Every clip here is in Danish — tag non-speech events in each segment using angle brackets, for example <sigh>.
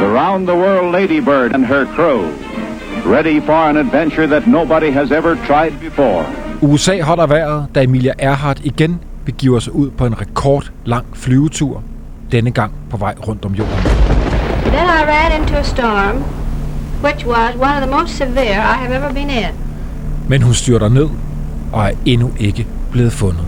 the round the world ladybird and her crew, ready for an adventure that nobody has ever tried before. USA holder vejret, da Emilia Earhart igen begiver sig ud på en rekordlang flyvetur, denne gang på vej rundt om jorden. Then I ran into a storm, which was one of the most severe I have ever been in. Men hun styrter ned og er endnu ikke blevet fundet.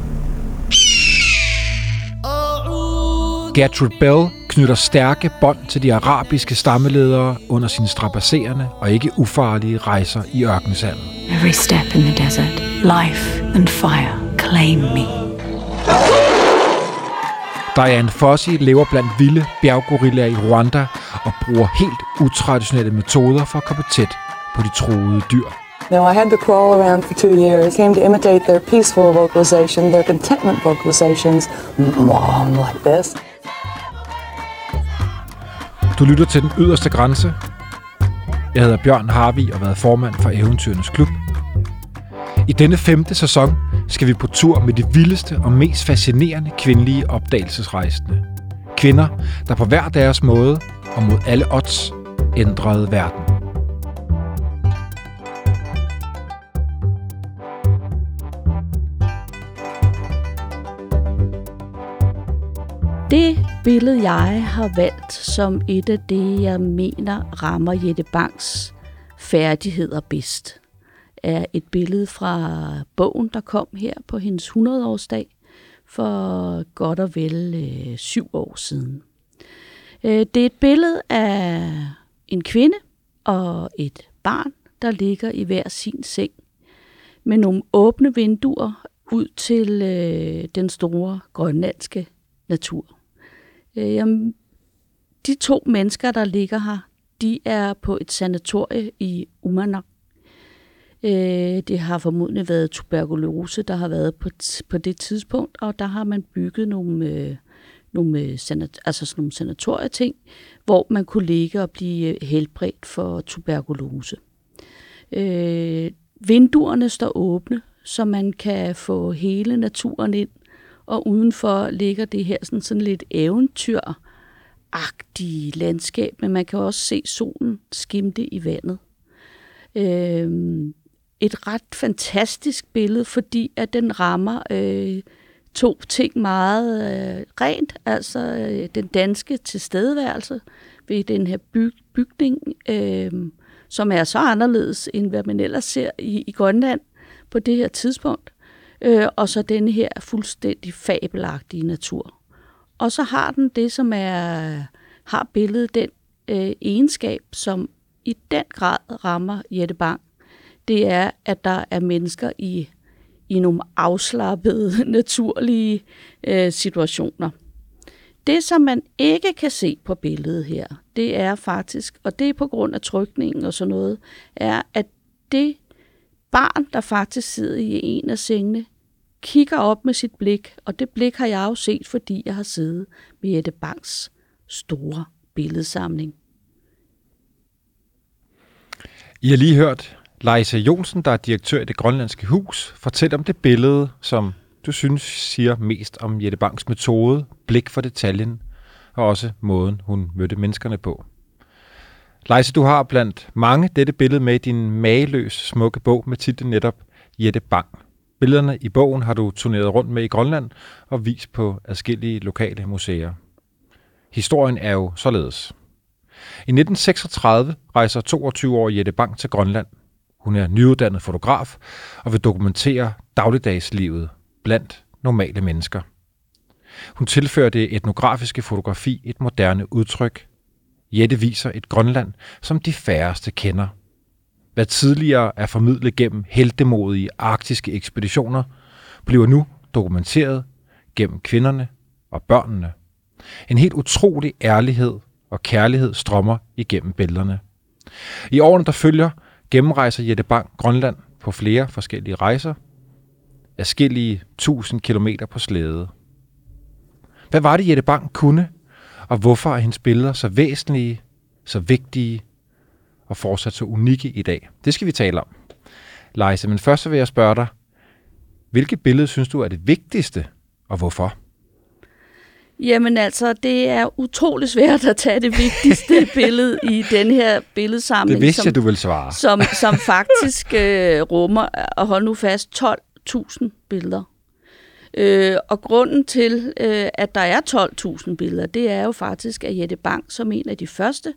Gertrude Bell knytter stærke bånd til de arabiske stammeledere under sine strapasserende og ikke ufarlige rejser i ørkensandet. Every step in the desert, life and fire claim me. Diane Fossey lever blandt vilde bjerggorillaer i Rwanda og bruger helt utraditionelle metoder for at komme tæt på de troede dyr. Now, I had to crawl around for two years, came to imitate their peaceful vocalization, their contentment vocalizations, mom, like this. Du lytter til Den Yderste Grænse. Jeg hedder Bjørn Harvi og har været formand for Eventyrenes Klub. I denne femte sæson skal vi på tur med de vildeste og mest fascinerende kvindelige opdagelsesrejsende. Kvinder, der på hver deres måde og mod alle odds ændrede verden. Det billede, jeg har valgt som et af det, jeg mener rammer Jette Banks færdigheder bedst, er et billede fra bogen, der kom her på hendes 100-årsdag for godt og vel øh, syv år siden. Øh, det er et billede af en kvinde og et barn, der ligger i hver sin seng med nogle åbne vinduer ud til øh, den store grønlandske natur. Øh, jamen, de to mennesker, der ligger her, de er på et sanatorie i Umanok. Øh, det har formodentlig været tuberkulose, der har været på, på det tidspunkt, og der har man bygget nogle, øh, nogle, øh, sanat, altså sådan nogle sanatorieting, hvor man kunne ligge og blive øh, helbredt for tuberkulose. Øh, vinduerne står åbne, så man kan få hele naturen ind, og udenfor ligger det her sådan, sådan lidt eventyragtige landskab, men man kan også se solen skimte i vandet. Øh, et ret fantastisk billede, fordi at den rammer øh, to ting meget øh, rent, altså øh, den danske tilstedeværelse ved den her byg, bygning, øh, som er så anderledes, end hvad man ellers ser i, i Grønland på det her tidspunkt, øh, og så den her fuldstændig fabelagtige natur. Og så har den det, som er har billedet den øh, egenskab, som i den grad rammer Jette Bang, det er, at der er mennesker i, i nogle afslappede, <laughs> naturlige øh, situationer. Det, som man ikke kan se på billedet her, det er faktisk, og det er på grund af trykningen og sådan noget, er, at det barn, der faktisk sidder i en af sengene, kigger op med sit blik, og det blik har jeg jo set, fordi jeg har siddet med Jette Bangs store billedsamling. I har lige hørt Leise Jonsen, der er direktør i det grønlandske hus, fortælle om det billede, som du synes siger mest om Jette Banks metode, blik for detaljen, og også måden, hun mødte menneskerne på. Leise, du har blandt mange dette billede med i din mageløs smukke bog med titlen netop Jette Bang. Billederne i bogen har du turneret rundt med i Grønland og vist på adskillige lokale museer. Historien er jo således. I 1936 rejser 22-årige Jette Bang til Grønland. Hun er nyuddannet fotograf og vil dokumentere dagligdagslivet blandt normale mennesker. Hun tilfører det etnografiske fotografi et moderne udtryk. Jette viser et Grønland, som de færreste kender. Hvad tidligere er formidlet gennem heldemodige arktiske ekspeditioner, bliver nu dokumenteret gennem kvinderne og børnene. En helt utrolig ærlighed og kærlighed strømmer igennem billederne. I årene, der følger, gennemrejser Jette Bang Grønland på flere forskellige rejser, afskillige tusind kilometer på slæde. Hvad var det, Jette Bang kunne, og hvorfor er hendes billeder så væsentlige, så vigtige og fortsat så unikke i dag? Det skal vi tale om. Leise, men først så vil jeg spørge dig, hvilket billede synes du er det vigtigste, og hvorfor? Jamen altså, det er utrolig svært at tage det vigtigste <laughs> billede i den her billedsamling. Det vidste som, jeg, du ville svare. Som, som faktisk øh, rummer, og hold nu fast, 12.000 billeder. Øh, og grunden til, øh, at der er 12.000 billeder, det er jo faktisk, at Jette Bang som en af de første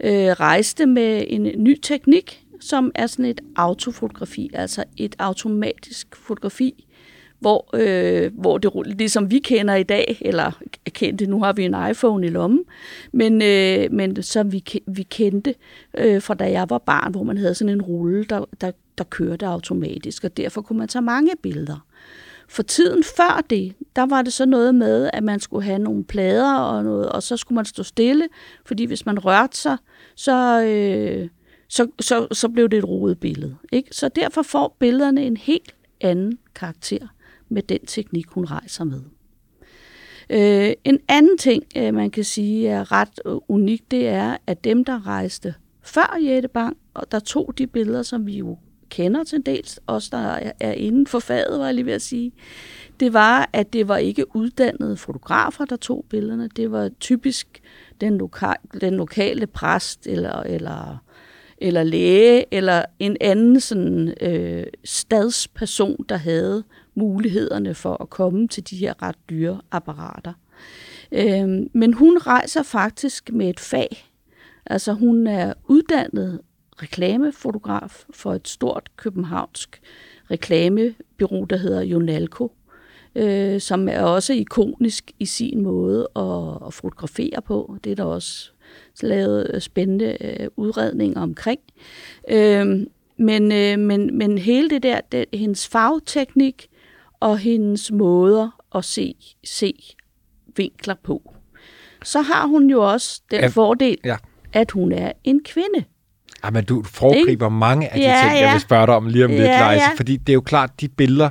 øh, rejste med en ny teknik, som er sådan et autofotografi, altså et automatisk fotografi, hvor, øh, hvor det, det som vi kender i dag, eller kendte, nu har vi en iPhone i lommen, men, øh, men som vi, vi kendte øh, fra da jeg var barn, hvor man havde sådan en rulle, der, der, der kørte automatisk, og derfor kunne man tage mange billeder. For tiden før det, der var det så noget med, at man skulle have nogle plader og noget, og så skulle man stå stille, fordi hvis man rørte sig, så, øh, så, så, så blev det et rodet billede. Ikke? Så derfor får billederne en helt anden karakter med den teknik, hun rejser med. Øh, en anden ting, øh, man kan sige er ret øh, unik, det er, at dem, der rejste før Jette Bang, og der tog de billeder, som vi jo kender til dels, os der er inden for faget, var jeg lige ved at sige, det var, at det var ikke uddannede fotografer, der tog billederne. Det var typisk den, loka- den lokale præst eller, eller, eller læge eller en anden sådan, øh, stadsperson, der havde mulighederne for at komme til de her ret dyre apparater. Øh, men hun rejser faktisk med et fag. Altså hun er uddannet reklamefotograf for et stort københavnsk reklamebyrå, der hedder Jonalco, øh, som er også ikonisk i sin måde at, at fotografere på. Det er der også lavet spændende øh, udredninger omkring. Øh, men, øh, men, men hele det der, det, hendes fagteknik og hendes måder at se, se vinkler på. Så har hun jo også den ja, fordel, ja. at hun er en kvinde. Ja, men du foregriber ikke? mange af de ja, ting, ja. jeg vil spørge dig om lige om ja, lidt, Leise. Ja. Fordi det er jo klart, de billeder,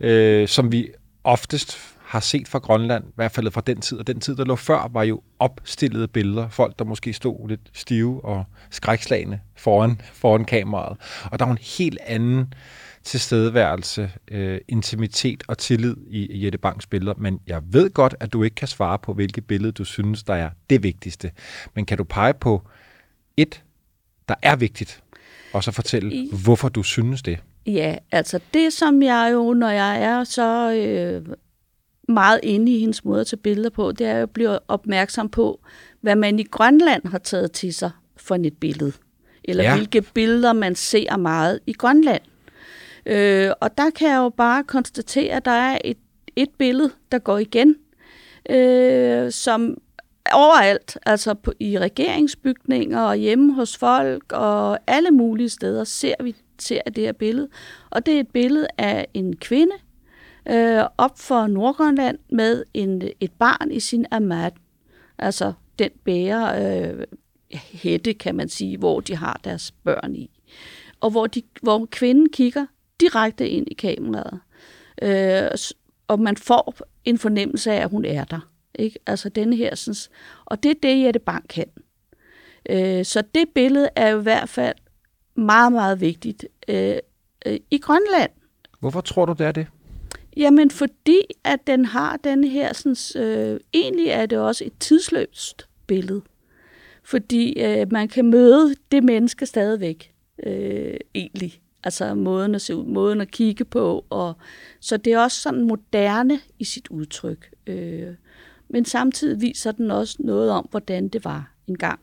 øh, som vi oftest har set fra Grønland, i hvert fald fra den tid, og den tid, der lå før, var jo opstillede billeder. Folk, der måske stod lidt stive og skrækslagende foran, foran kameraet. Og der var en helt anden tilstedeværelse, øh, intimitet og tillid i Jette Bangs billeder. Men jeg ved godt, at du ikke kan svare på, hvilket billede du synes, der er det vigtigste. Men kan du pege på et, der er vigtigt, og så fortælle, I... hvorfor du synes det? Ja, altså det, som jeg jo, når jeg er så øh, meget inde i hendes måde at tage billeder på, det er at blive opmærksom på, hvad man i Grønland har taget til sig for et billede. Eller ja. hvilke billeder man ser meget i Grønland. Øh, og der kan jeg jo bare konstatere, at der er et, et billede, der går igen, øh, som overalt, altså på, i regeringsbygninger og hjemme hos folk og alle mulige steder, ser vi ser det her billede. Og det er et billede af en kvinde øh, op for Nordgrønland med en, et barn i sin amat. Altså den bærer øh, hætte, kan man sige, hvor de har deres børn i. Og hvor, de, hvor kvinden kigger direkte ind i kameraet. Øh, og man får en fornemmelse af, at hun er der. Ikke? Altså denne her, sådan, og det er det, Jette Bank kan. Øh, så det billede er jo i hvert fald meget, meget vigtigt øh, øh, i Grønland. Hvorfor tror du, det er det? Jamen, fordi at den har den her, sådan, øh, egentlig er det også et tidsløst billede. Fordi øh, man kan møde det menneske stadigvæk, øh, egentlig. Altså måden at se ud, måden at kigge på. Og, så det er også sådan moderne i sit udtryk. Øh, men samtidig viser den også noget om, hvordan det var engang.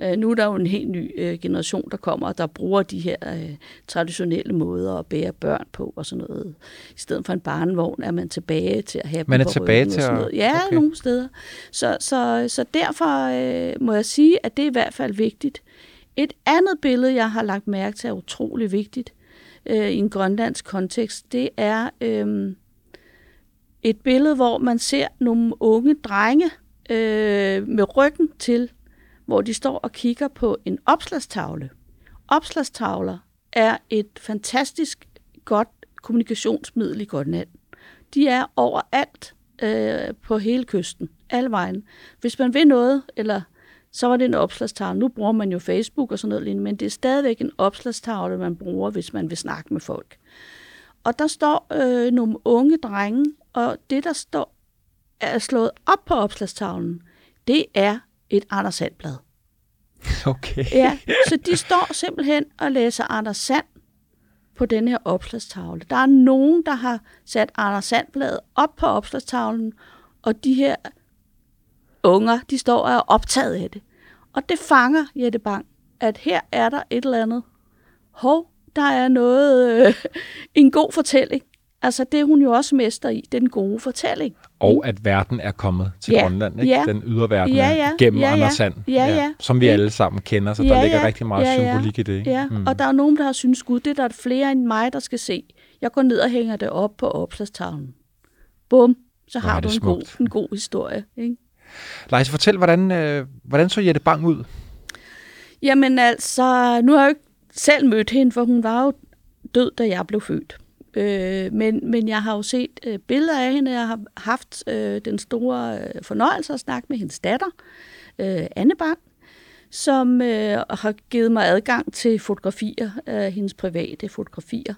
Øh, nu er der jo en helt ny øh, generation, der kommer, der bruger de her øh, traditionelle måder at bære børn på og sådan noget. I stedet for en barnevogn er man tilbage til at have Man er tilbage til at... Noget. Ja, okay. nogle steder. Så, så, så derfor øh, må jeg sige, at det er i hvert fald vigtigt. Et andet billede, jeg har lagt mærke til, er utrolig vigtigt øh, i en grønlandsk kontekst, det er øh, et billede, hvor man ser nogle unge drenge øh, med ryggen til, hvor de står og kigger på en opslagstavle. Opslagstavler er et fantastisk godt kommunikationsmiddel i Grønland. De er overalt øh, på hele kysten, alle vejen. Hvis man vil noget, eller så var det en opslagstavle. Nu bruger man jo Facebook og sådan noget lignende, men det er stadigvæk en opslagstavle, man bruger, hvis man vil snakke med folk. Og der står øh, nogle unge drenge, og det, der står er slået op på opslagstavlen, det er et Anders Sandblad. <laughs> Okay. Ja, så de står simpelthen og læser Anders Sand på den her opslagstavle. Der er nogen, der har sat Anders Sandbladet op på opslagstavlen, og de her unger, de står og er optaget af det. Og det fanger Jette Bang, at her er der et eller andet. Hov, der er noget, øh, en god fortælling. Altså, det er hun jo også mester i, den gode fortælling. Og at verden er kommet til Ja, Grønland, ikke? ja. Den ydre verden Ja, ja, gennem ja, ja. Anders Sand, Ja, ja. som vi alle sammen kender, så der ligger rigtig meget symbolik i det. Ikke? Ja, mm. og der er nogen, der har syntes, gud, det er der flere end mig, der skal se. Jeg går ned og hænger det op på opslagstavlen. Bum, så har du det en god, smukt. en god historie. Ikke? Lejse, fortæl, hvordan, øh, hvordan så Jette Bang ud? Jamen altså, nu har jeg jo ikke selv mødt hende, for hun var jo død, da jeg blev født. Øh, men, men jeg har jo set øh, billeder af hende. Jeg har haft øh, den store øh, fornøjelse at snakke med hendes datter, øh, Anne Bang, som øh, har givet mig adgang til fotografier, øh, hendes private fotografier.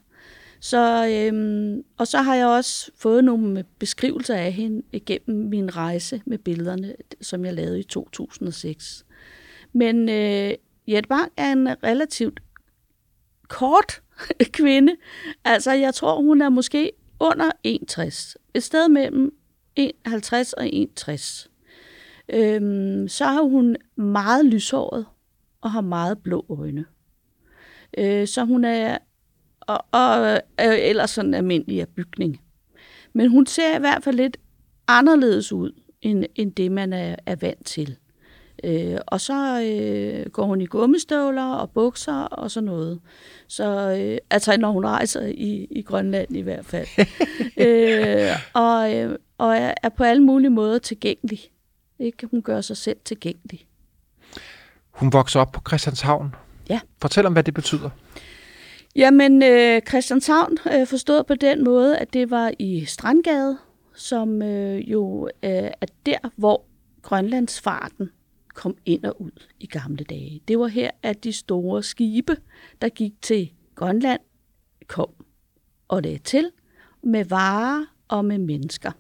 Så, øhm, og så har jeg også fået nogle beskrivelser af hende igennem min rejse med billederne, som jeg lavede i 2006. Men øh, Jette Bang er en relativt kort <laughs> kvinde. Altså, jeg tror, hun er måske under 61. Et sted mellem 1,50 og 61. Øhm, så har hun meget lyshåret og har meget blå øjne. Øh, så hun er og, og er jo ellers sådan almindelig af bygning. Men hun ser i hvert fald lidt anderledes ud, end, end det man er, er vant til. Øh, og så øh, går hun i gummistøvler og bukser og sådan noget. Så, øh, altså når hun rejser i, i Grønland i hvert fald. <laughs> øh, og, øh, og er, er på alle mulige måder tilgængelig. Ikke? Hun gør sig selv tilgængelig. Hun vokser op på Christianshavn. Ja. Fortæl om, hvad det betyder. Jamen, øh, Christianshavn øh, forstået på den måde, at det var i Strandgade, som øh, jo øh, er der, hvor Grønlandsfarten kom ind og ud i gamle dage. Det var her, at de store skibe, der gik til Grønland, kom og lagde til med varer og med mennesker.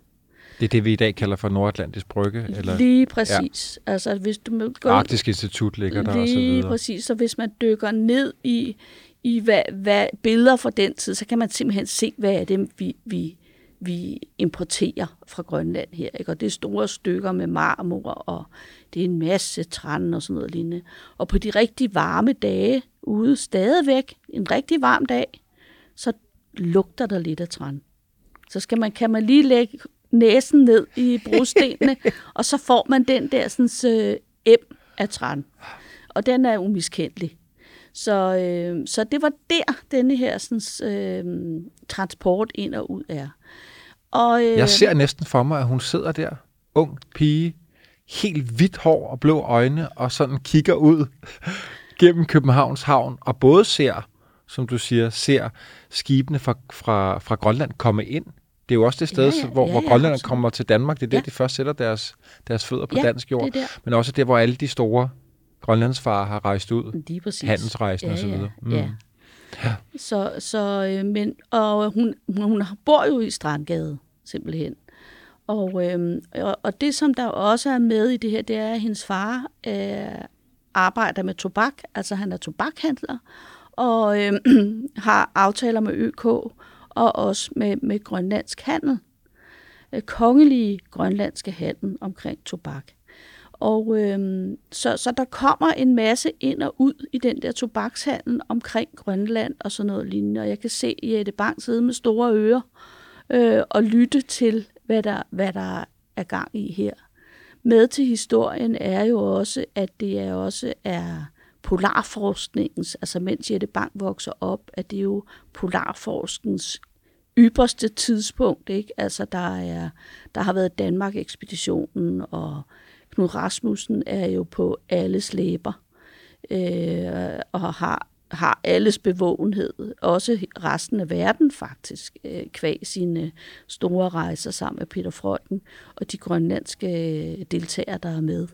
Det er det, vi i dag kalder for Nordatlantisk Brygge, eller Lige præcis. Ja. Altså, hvis du går Arktisk Institut ligger der og så Lige videre. præcis. Så hvis man dykker ned i, i hvad, hvad billeder fra den tid, så kan man simpelthen se, hvad er det, vi, vi, vi importerer fra Grønland her. Ikke? Og det er store stykker med marmor, og det er en masse træn og sådan noget lignende. Og på de rigtig varme dage ude stadigvæk, en rigtig varm dag, så lugter der lidt af træn. Så skal man, kan man lige lægge næsen ned i brostenene, <laughs> og så får man den der sådan, øh, em af træn. Og den er umiskendelig. Så, øh, så det var der, denne her sådan, øh, transport ind og ud er. Og, øh, Jeg ser næsten for mig, at hun sidder der, ung pige, helt hvidt hår og blå øjne, og sådan kigger ud <laughs> gennem Københavns havn, og både ser, som du siger, ser skibene fra, fra, fra Grønland komme ind. Det er jo også det sted, Ja, ja, ja, hvor, ja, hvor ja, grønlænderne absolut. kommer til Danmark. Det er der, Ja. de først sætter deres, deres fødder på Ja, dansk jord. det. Men også der, hvor alle de store grønlandsfarer har rejst ud. Handelsrejsen ja, og så videre. Ja, ja. Så, så, øh, men, og hun, hun, hun bor jo i Strandgade, simpelthen. Og, øh, og, og det, som der også er med i det her, det er, at hendes far øh, arbejder med tobak, altså han er tobakhandler, og øh, <clears throat> har aftaler med ØK, og også med, med grønlandsk handel. Øh, kongelige grønlandske handel omkring tobak. Og øhm, så, så der kommer en masse ind og ud i den der tobakshandel omkring Grønland og sådan noget lignende. Og jeg kan se Jette Bang sidde med store ører øh, og lytte til, hvad der, hvad der er gang i her. Med til historien er jo også, at det er også er polarforskningens, altså mens Jette Bang vokser op, at det er jo polarforskningens ypperste tidspunkt, ikke? Altså der er der har været Danmark-ekspeditionen, og Knud Rasmussen er jo på alles læber, øh, og har, har alles bevågenhed, også resten af verden faktisk, øh, kvæg sine store rejser sammen med Peter Frøken og de grønlandske øh, deltagere, der er med.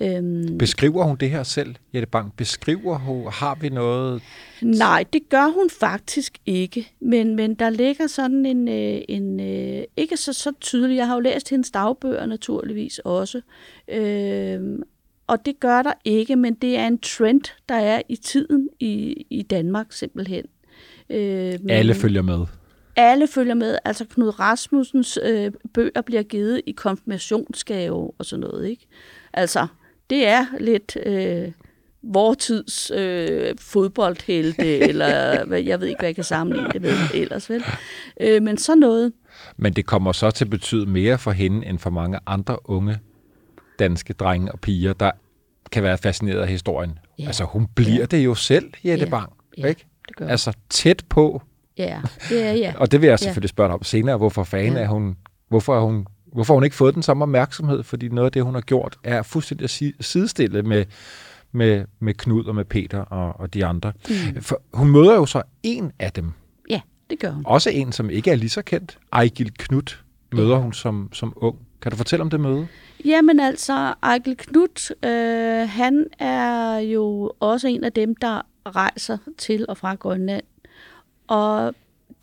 Øhm, Beskriver hun det her selv, Jette Bang? Beskriver hun, har vi noget... Nej, det gør hun faktisk ikke. Men, men der ligger sådan en, øh, en øh, ikke så, så tydelig, jeg har jo læst hendes dagbøger naturligvis også, øh, og det gør der ikke, men det er en trend, der er i tiden i, i Danmark simpelthen. Øh, men- Alle følger med. Alle følger med. Altså Knud Rasmussens øh, bøger bliver givet i konfirmationsgave og sådan noget, ikke? Altså, det er lidt øh, vortids øh, fodboldhelte, <laughs> eller hvad, jeg ved ikke, hvad jeg kan sammenligne det med ellers, vel? Øh, men sådan noget. Men det kommer så til at betyde mere for hende, end for mange andre unge danske drenge og piger, der kan være fascineret af historien. Ja. Altså, hun bliver Ja. det jo selv, Jette Ja. Bang. Ja, Ikke? det gør. Altså, tæt på. Ja, ja, ja. <laughs> Og det vil jeg Ja. selvfølgelig spørge dig om senere. Hvorfor fanden Ja. er hun... Hvorfor er hun Hvorfor har hun ikke fået den samme opmærksomhed? Fordi noget af det, hun har gjort, er fuldstændig at si- sidestille med, med, med Knud og med Peter og, og de andre. Mm. For hun møder jo så en af dem. ja, det gør hun. Også en, som ikke er lige så kendt. Ejgil Knud møder hun som, som ung. Kan du fortælle om det møde? Jamen altså, Ejkel Knut, øh, han er jo også en af dem, der rejser til og fra Grønland. Og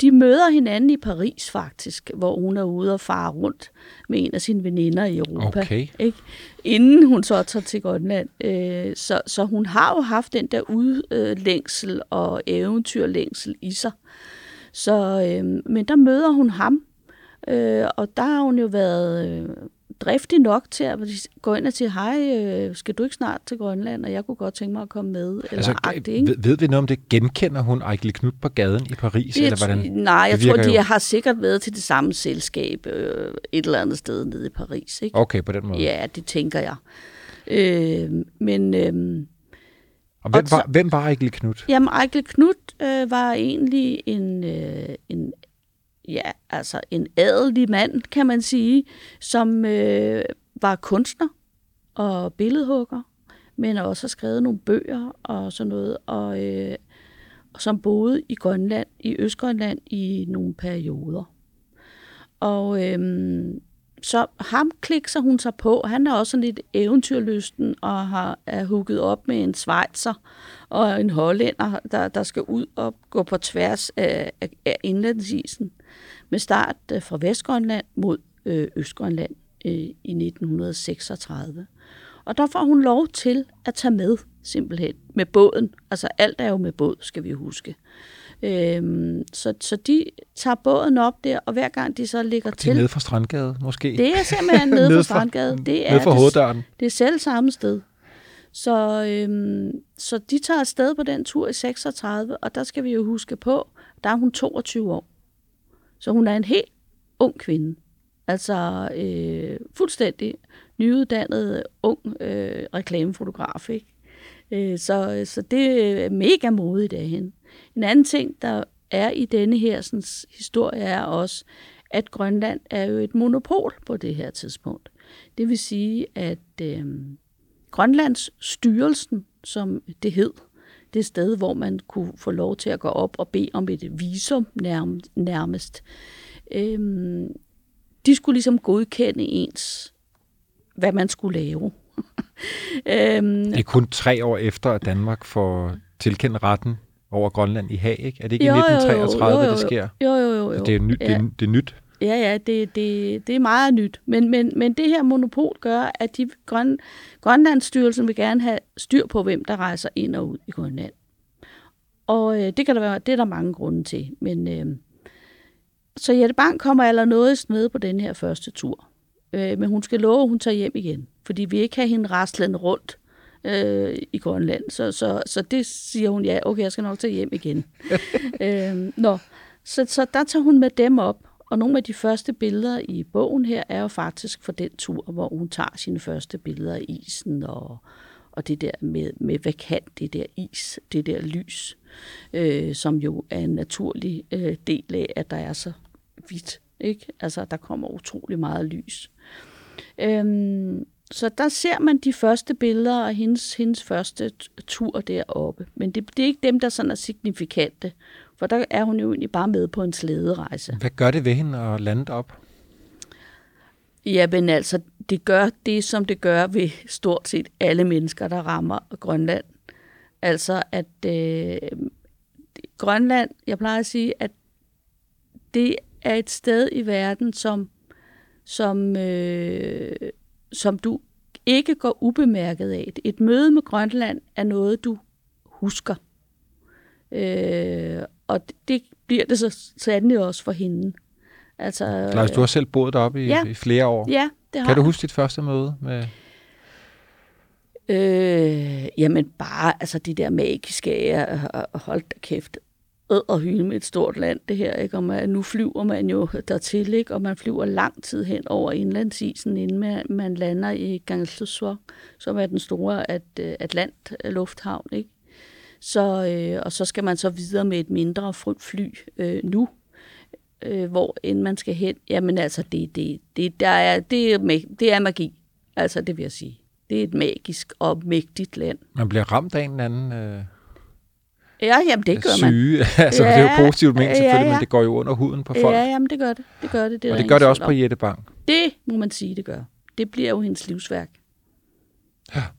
de møder hinanden i Paris faktisk, hvor hun er ude og fare rundt med en af sine veninder i Europa. Okay. Ikke? Inden hun så tager til Grønland. Øh, så, så hun har jo haft den der udlængsel og eventyrlængsel i sig. Så, øh, men der møder hun ham, øh, og der har hun jo været øh, driftig nok til at gå ind og sige, hej, øh, skal du ikke snart til Grønland, og jeg kunne godt tænke mig at komme med, eller altså, agtigt, ikke? ved, ved vi noget om det? Genkender hun Ejgil Knud på gaden i Paris? Det, eller hvordan? nej, jeg tror, de jo- har sikkert været til det samme selskab øh, et eller andet sted nede i Paris. Ikke? Okay, på den måde. Ja, det tænker jeg. Øh, men øh, Og hvem Og så- var, hvem var Ejgil Knud? jamen, Ejkel Knut øh, var egentlig en, øh, en, ja, altså en adelig mand, kan man sige, som øh, var kunstner og billedhugger, men også har skrevet nogle bøger og sådan noget, og, øh, og som boede i Grønland, i Østgrønland i nogle perioder. Og øh, så ham klikser hun sig på. Han er også sådan lidt eventyrlysten og har er hugget op med en svejser og en hollænder, der, der skal ud og gå på tværs af, af, indlandsisen med start øh, fra Vestgrønland mod øh, Østgrønland øh, i 1936. Og der får hun lov til at tage med, simpelthen, med båden. Altså alt er jo med båd, skal vi huske. Øhm, så, så de tager båden op der, og hver gang de så ligger De er til... nede fra Strandgade, måske? Det er simpelthen <laughs> nede Nede fra- Strandgade. Det er nede fra det- hoveddøren. Det er selv samme sted. Så, øhm, så de tager afsted på den tur i 36, og der skal vi jo huske på, der er hun 22 år. Så hun er en helt ung kvinde. Altså øh, fuldstændig nyuddannet ung øh, reklamefotograf. Ikke? Øh, så, så det er mega modigt af hende. En anden ting, der er i denne her sådan, historie, er også, at Grønland er jo et monopol på det her tidspunkt. Det vil sige, at øh, Grønlands styrelsen, som det hed, det sted, hvor man kunne få lov til at gå op og bede om et visum nærmest, øh, de skulle ligesom godkende ens, hvad man skulle lave. <laughs> øhm, Det er kun tre år efter, at Danmark får tilkendt retten over Grønland i Haag, ikke? Er det ikke jo, i jo, jo, 1933, jo, jo, det sker? Jo, jo, jo. jo. Det er, nyt, det, ja. er, det er nyt. Ja, ja, det, det, det er meget nyt. Men, men, men det her monopol gør, at de Grøn, Grønlandsstyrelsen vil gerne have styr på, hvem der rejser ind og ud i Grønland. Og øh, det kan der være, det er der mange grunde til. Men, øh, så Jette Bang kommer aller noget med på den her første tur. Øh, men hun skal love, at hun tager hjem igen. Fordi vi ikke have hende rastlende rundt øh, i Grønland. Så, så, så det siger hun, ja, okay, jeg skal nok tage hjem igen. <laughs> øh, nå, så, så der tager hun med dem op. Og nogle af de første billeder i bogen her er jo faktisk fra den tur, hvor hun tager sine første billeder af isen og, og det der med, med, hvad kan det der is, det der lys, øh, som jo er en naturlig øh, del af, at der er så hvidt. Ikke? Altså, der kommer utrolig meget lys. Øhm, så der ser man de første billeder af hendes, hendes første tur deroppe. Men det, det er ikke dem, der sådan er signifikante. For der er hun jo egentlig bare med på en slæderejse. Hvad gør det ved hende at lande op? Ja, men altså, det gør det, som det gør ved stort set alle mennesker, der rammer Grønland. Altså, at øh, Grønland, jeg plejer at sige, at det er et sted i verden, som, som, øh, som du ikke går ubemærket af. Et møde med Grønland er noget, du husker. Øh, og det, det bliver det så sandelig også for hende. Altså, Lars, du har selv boet deroppe i, ja. i flere år. Ja, det har Kan du huske dit første møde med... Øh, jamen bare, altså de der magiske af, hold da kæft, og hylde med et stort land, det her, ikke? Og man, nu flyver man jo dertil, ikke? Og man flyver lang tid hen over indlandsisen, inden man, man lander i Gangelsusvok, som er den store at, øh, Atlant-lufthavn, ikke? Så, øh, og så skal man så videre med et mindre fly øh, nu, øh, hvor end man skal hen. Jamen altså, det, det, det, der er, det, er, det er magi, altså det vil jeg sige. Det er et magisk og mægtigt land. Man bliver ramt af en eller anden øh, Ja, jamen det gør man. syge. <laughs> altså, ja, det er jo positivt ment ja, selvfølgelig, ja. men det går jo under huden på folk. Ja, jamen det gør det. Det gør det. det og det gør det også på. Jette Bang. Det må man sige, det gør. Det bliver jo hendes livsværk.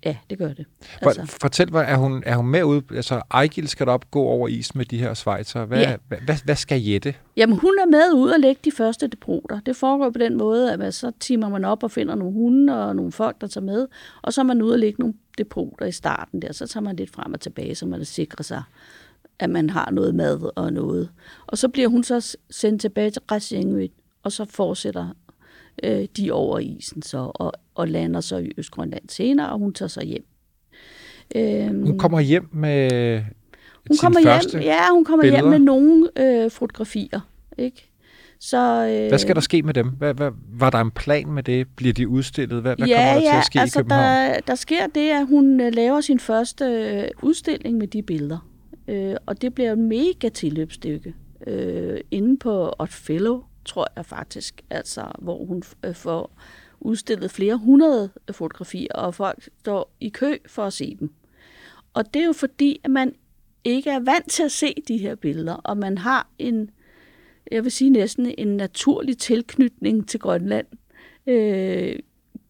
Ja, det gør det. Altså. Fortæl mig, er hun, er hun med ud? Altså, Ejgil skal op gå over is med de her svejser. Hvad, Ja. hvad, hvad, hvad skal Jette? jamen, hun er med ud og lægge de første depoter. Det foregår på den måde, at man, så timer man op og finder nogle hunde og nogle folk, der tager med, og så er man ude og lægge nogle depoter i starten der. Så tager man lidt frem og tilbage, så man sikrer sig, at man har noget mad og noget. Og så bliver hun så sendt tilbage til Græsjengøt, og så fortsætter øh, de over isen så, og, og lander så i Østgrønland senere, og hun tager så hjem. Øhm, Hun kommer hjem med hun kommer hjem, ja, hun kommer billeder. hjem med nogle øh, fotografier, ikke? Så, øh, Hvad skal der ske med dem? Hvad, hvad, var der en plan med det? Bliver de udstillet? Hvad, hvad ja, kommer der ja, til at ske altså i København? der, der sker det, at hun øh, laver sin første øh, udstilling med de billeder. Øh, og det bliver et mega tilløbsstykke. Øh, inde på Otfellow, tror jeg faktisk, altså, hvor hun øh, får udstillet flere hundrede øh, fotografier, og folk står i kø for at se dem. Og det er jo fordi, at man ikke er vant til at se de her billeder, og man har en, jeg vil sige næsten en naturlig tilknytning til Grønland. Øh,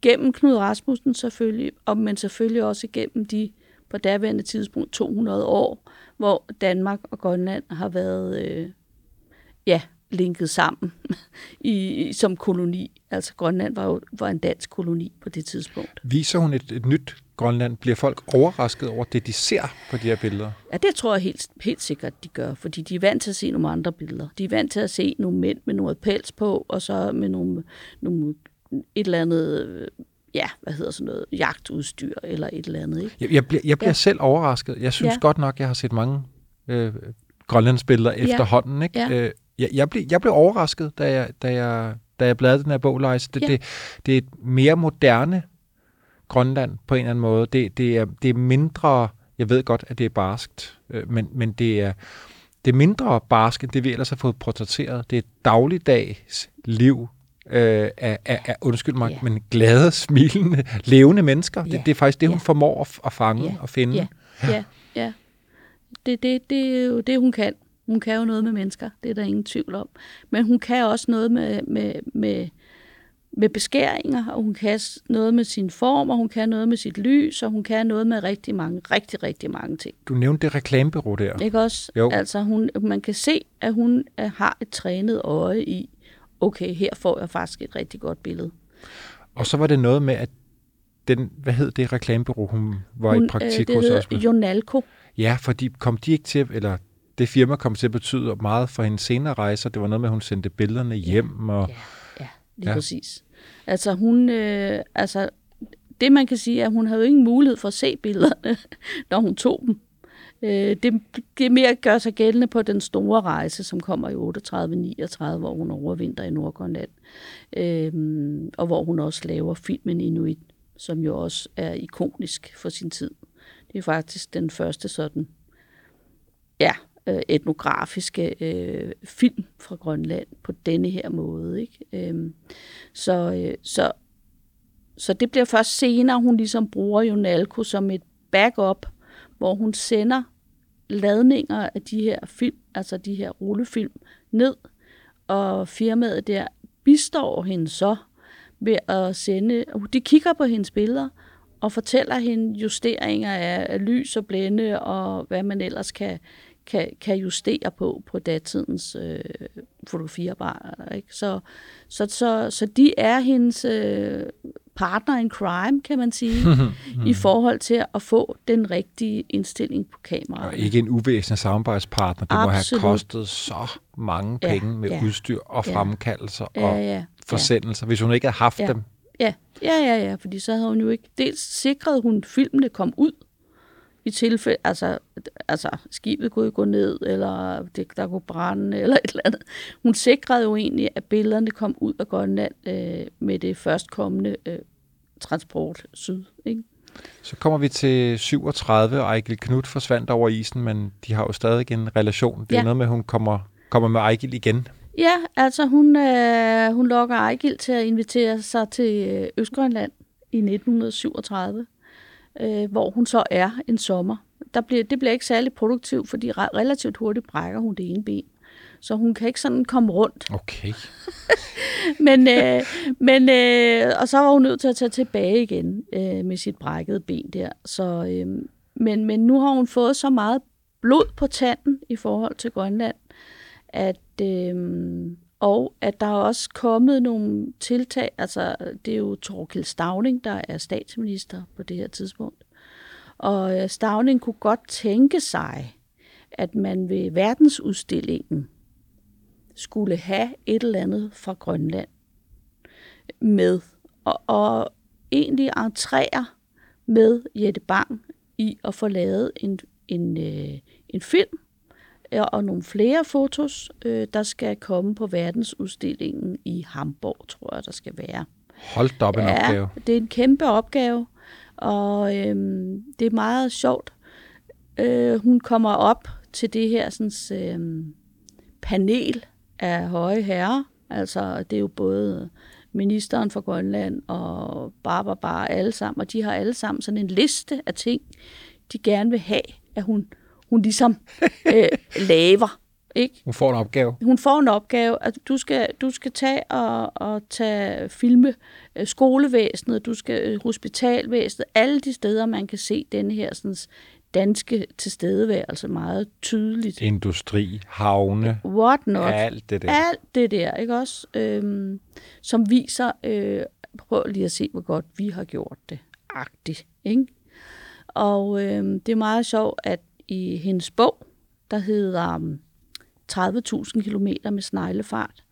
gennem Knud Rasmussen selvfølgelig, og, men selvfølgelig også gennem de på daværende tidspunkt 200 år, hvor Danmark og Grønland har været øh, ja, linket sammen i, som koloni. Altså Grønland var jo var en dansk koloni på det tidspunkt. Viser hun et, et nyt Grønland? Bliver folk overrasket over det, de ser på de her billeder? Ja, det tror jeg helt, helt sikkert, de gør, fordi de er vant til at se nogle andre billeder. De er vant til at se nogle mænd med noget pels på, og så med nogle, nogle et eller andet, ja, hvad hedder sådan noget, jagtudstyr eller et eller andet, ikke? Jeg, jeg bliver, jeg bliver Ja. selv overrasket. Jeg synes ja. godt nok, jeg har set mange øh, grønlandsbilleder Ja. efterhånden. Ikke? Ja. Øh, jeg, jeg, blev, jeg blev overrasket, da jeg, da jeg, da jeg bladrede den her bog, Leis. Det, Ja. det, det er et mere moderne Grønland på en eller anden måde. Det, det, er, det er mindre, jeg ved godt, at det er barskt, øh, men, men det er, det er mindre barsk, end det vi ellers har fået portrætteret. Det er dagligdags liv øh, af, af, af, undskyld mig, Ja. men glade, smilende, levende mennesker. Ja. Det, det er faktisk det, hun Ja. formår at, at fange Ja. og finde. Ja, ja, ja. Det, det, det er jo det, hun kan. Hun kan jo noget med mennesker, det er der ingen tvivl om. Men hun kan også noget med, med, med, med beskæringer, og hun kan noget med sin form, og hun kan noget med sit lys, og hun kan noget med rigtig mange, rigtig, rigtig mange ting. Du nævnte det reklamebureau der. Ikke også? Jo. Altså, hun, man kan se, at hun øh, har et trænet øje i, okay, her får jeg faktisk et rigtig godt billede. Og så var det noget med, at den, hvad hed det reklamebureau, hun var hun, i praktik øh, det hos os med? Jonalco. Ja, fordi kom de ikke til, eller det firma kom til at betyde meget for hendes senere rejser. Det var noget med, at hun sendte billederne hjem. Og, Ja, ja, lige ja. Præcis. Altså hun, øh, altså det man kan sige er, at hun havde jo ingen mulighed for at se billederne, <laughs> når hun tog dem. Øh, det, det mere gør sig gældende på den store rejse, som kommer i 38-39, hvor hun overvinter i Nordgrønland. Øh, og hvor hun også laver filmen Inuit, som jo også er ikonisk for sin tid. Det er faktisk den første sådan, ja, øh, etnografiske øh, film fra Grønland på denne her måde. Ikke? Øh, så, øh, så, så det bliver først senere, hun ligesom bruger Jonalko som et backup, hvor hun sender ladninger af de her film, altså de her rullefilm, ned, og firmaet der bistår hende så ved at sende... De kigger på hendes billeder og fortæller hende justeringer af, af lys og blænde og hvad man ellers kan, kan, kan justere på på datidens øh, fotografiapparater. Ikke? Så, så, så, så de er hendes øh, partner in crime, kan man sige, <laughs> i forhold til at få den rigtige indstilling på kameraet. Og ikke en uvæsentlig samarbejdspartner. Det må Absolut. have kostet så mange Ja, penge med ja, udstyr og ja. fremkaldelser Ja, og ja, forsendelser, hvis hun ikke havde haft Ja. dem. Ja, ja, ja, ja, fordi så havde hun jo ikke... Dels sikrede hun, filmene kom ud, i tilfælde, altså, altså skibet kunne gå ned, eller det, der kunne brænde, <laughs> eller et eller andet. Hun sikrede jo egentlig, at billederne kom ud af Grønland øh, med det førstkommende øh, transport syd. Ikke? Så kommer vi til 37, og Ejgil Knut forsvandt over isen, men de har jo stadig en relation. Det er Ja. noget med, at hun kommer, kommer med Ejgil igen. Ja, altså hun, øh, hun lokker Ejgil til at invitere sig til øh, Østgrønland i 1937, øh, hvor hun så er en sommer. Der bliver, det bliver ikke særlig produktivt, fordi re- relativt hurtigt brækker hun det ene ben. Så hun kan ikke sådan komme rundt. Okay. <laughs> Men, øh, men øh, og så var hun nødt til at tage tilbage igen øh, med sit brækkede ben der. Så, øh, men, men nu har hun fået så meget blod på tanden i forhold til Grønland, at, øh, og at der er også kommet nogle tiltag, altså det er jo Torkild Stavning, der er statsminister på det her tidspunkt. Og øh, Stavning kunne godt tænke sig, at man ved verdensudstillingen skulle have et eller andet fra Grønland med. Og, og egentlig entrere med Jette Bang i at få lavet en, en, øh, en film og nogle flere fotos, øh, der skal komme på verdensudstillingen i Hamburg, tror jeg, der skal være. Holdt op en opgave. det er en kæmpe opgave, og øhm, det er meget sjovt. Øh, hun kommer op til det her sådan, øhm, panel af høje herrer. Altså, det er jo både ministeren for Grønland og Barbara Bar, alle sammen, og de har alle sammen sådan en liste af ting, de gerne vil have, at hun, hun ligesom øh, <laughs> laver. Ikke? Hun får en opgave. hun får en opgave, at du skal, du skal tage og, og tage filme øh, skolevæsenet, du skal øh, hospitalvæsenet, alle de steder, man kan se denne her sådan, danske tilstedeværelse meget tydeligt. Industri, havne, What not? alt det der. Alt det der, ikke også? Øhm, som viser, øh, prøv lige at se, hvor godt vi har gjort det. Agtigt, ikke? Og øhm, det er meget sjovt, at i hendes bog, der hedder um, 30.000 km med sneglefart,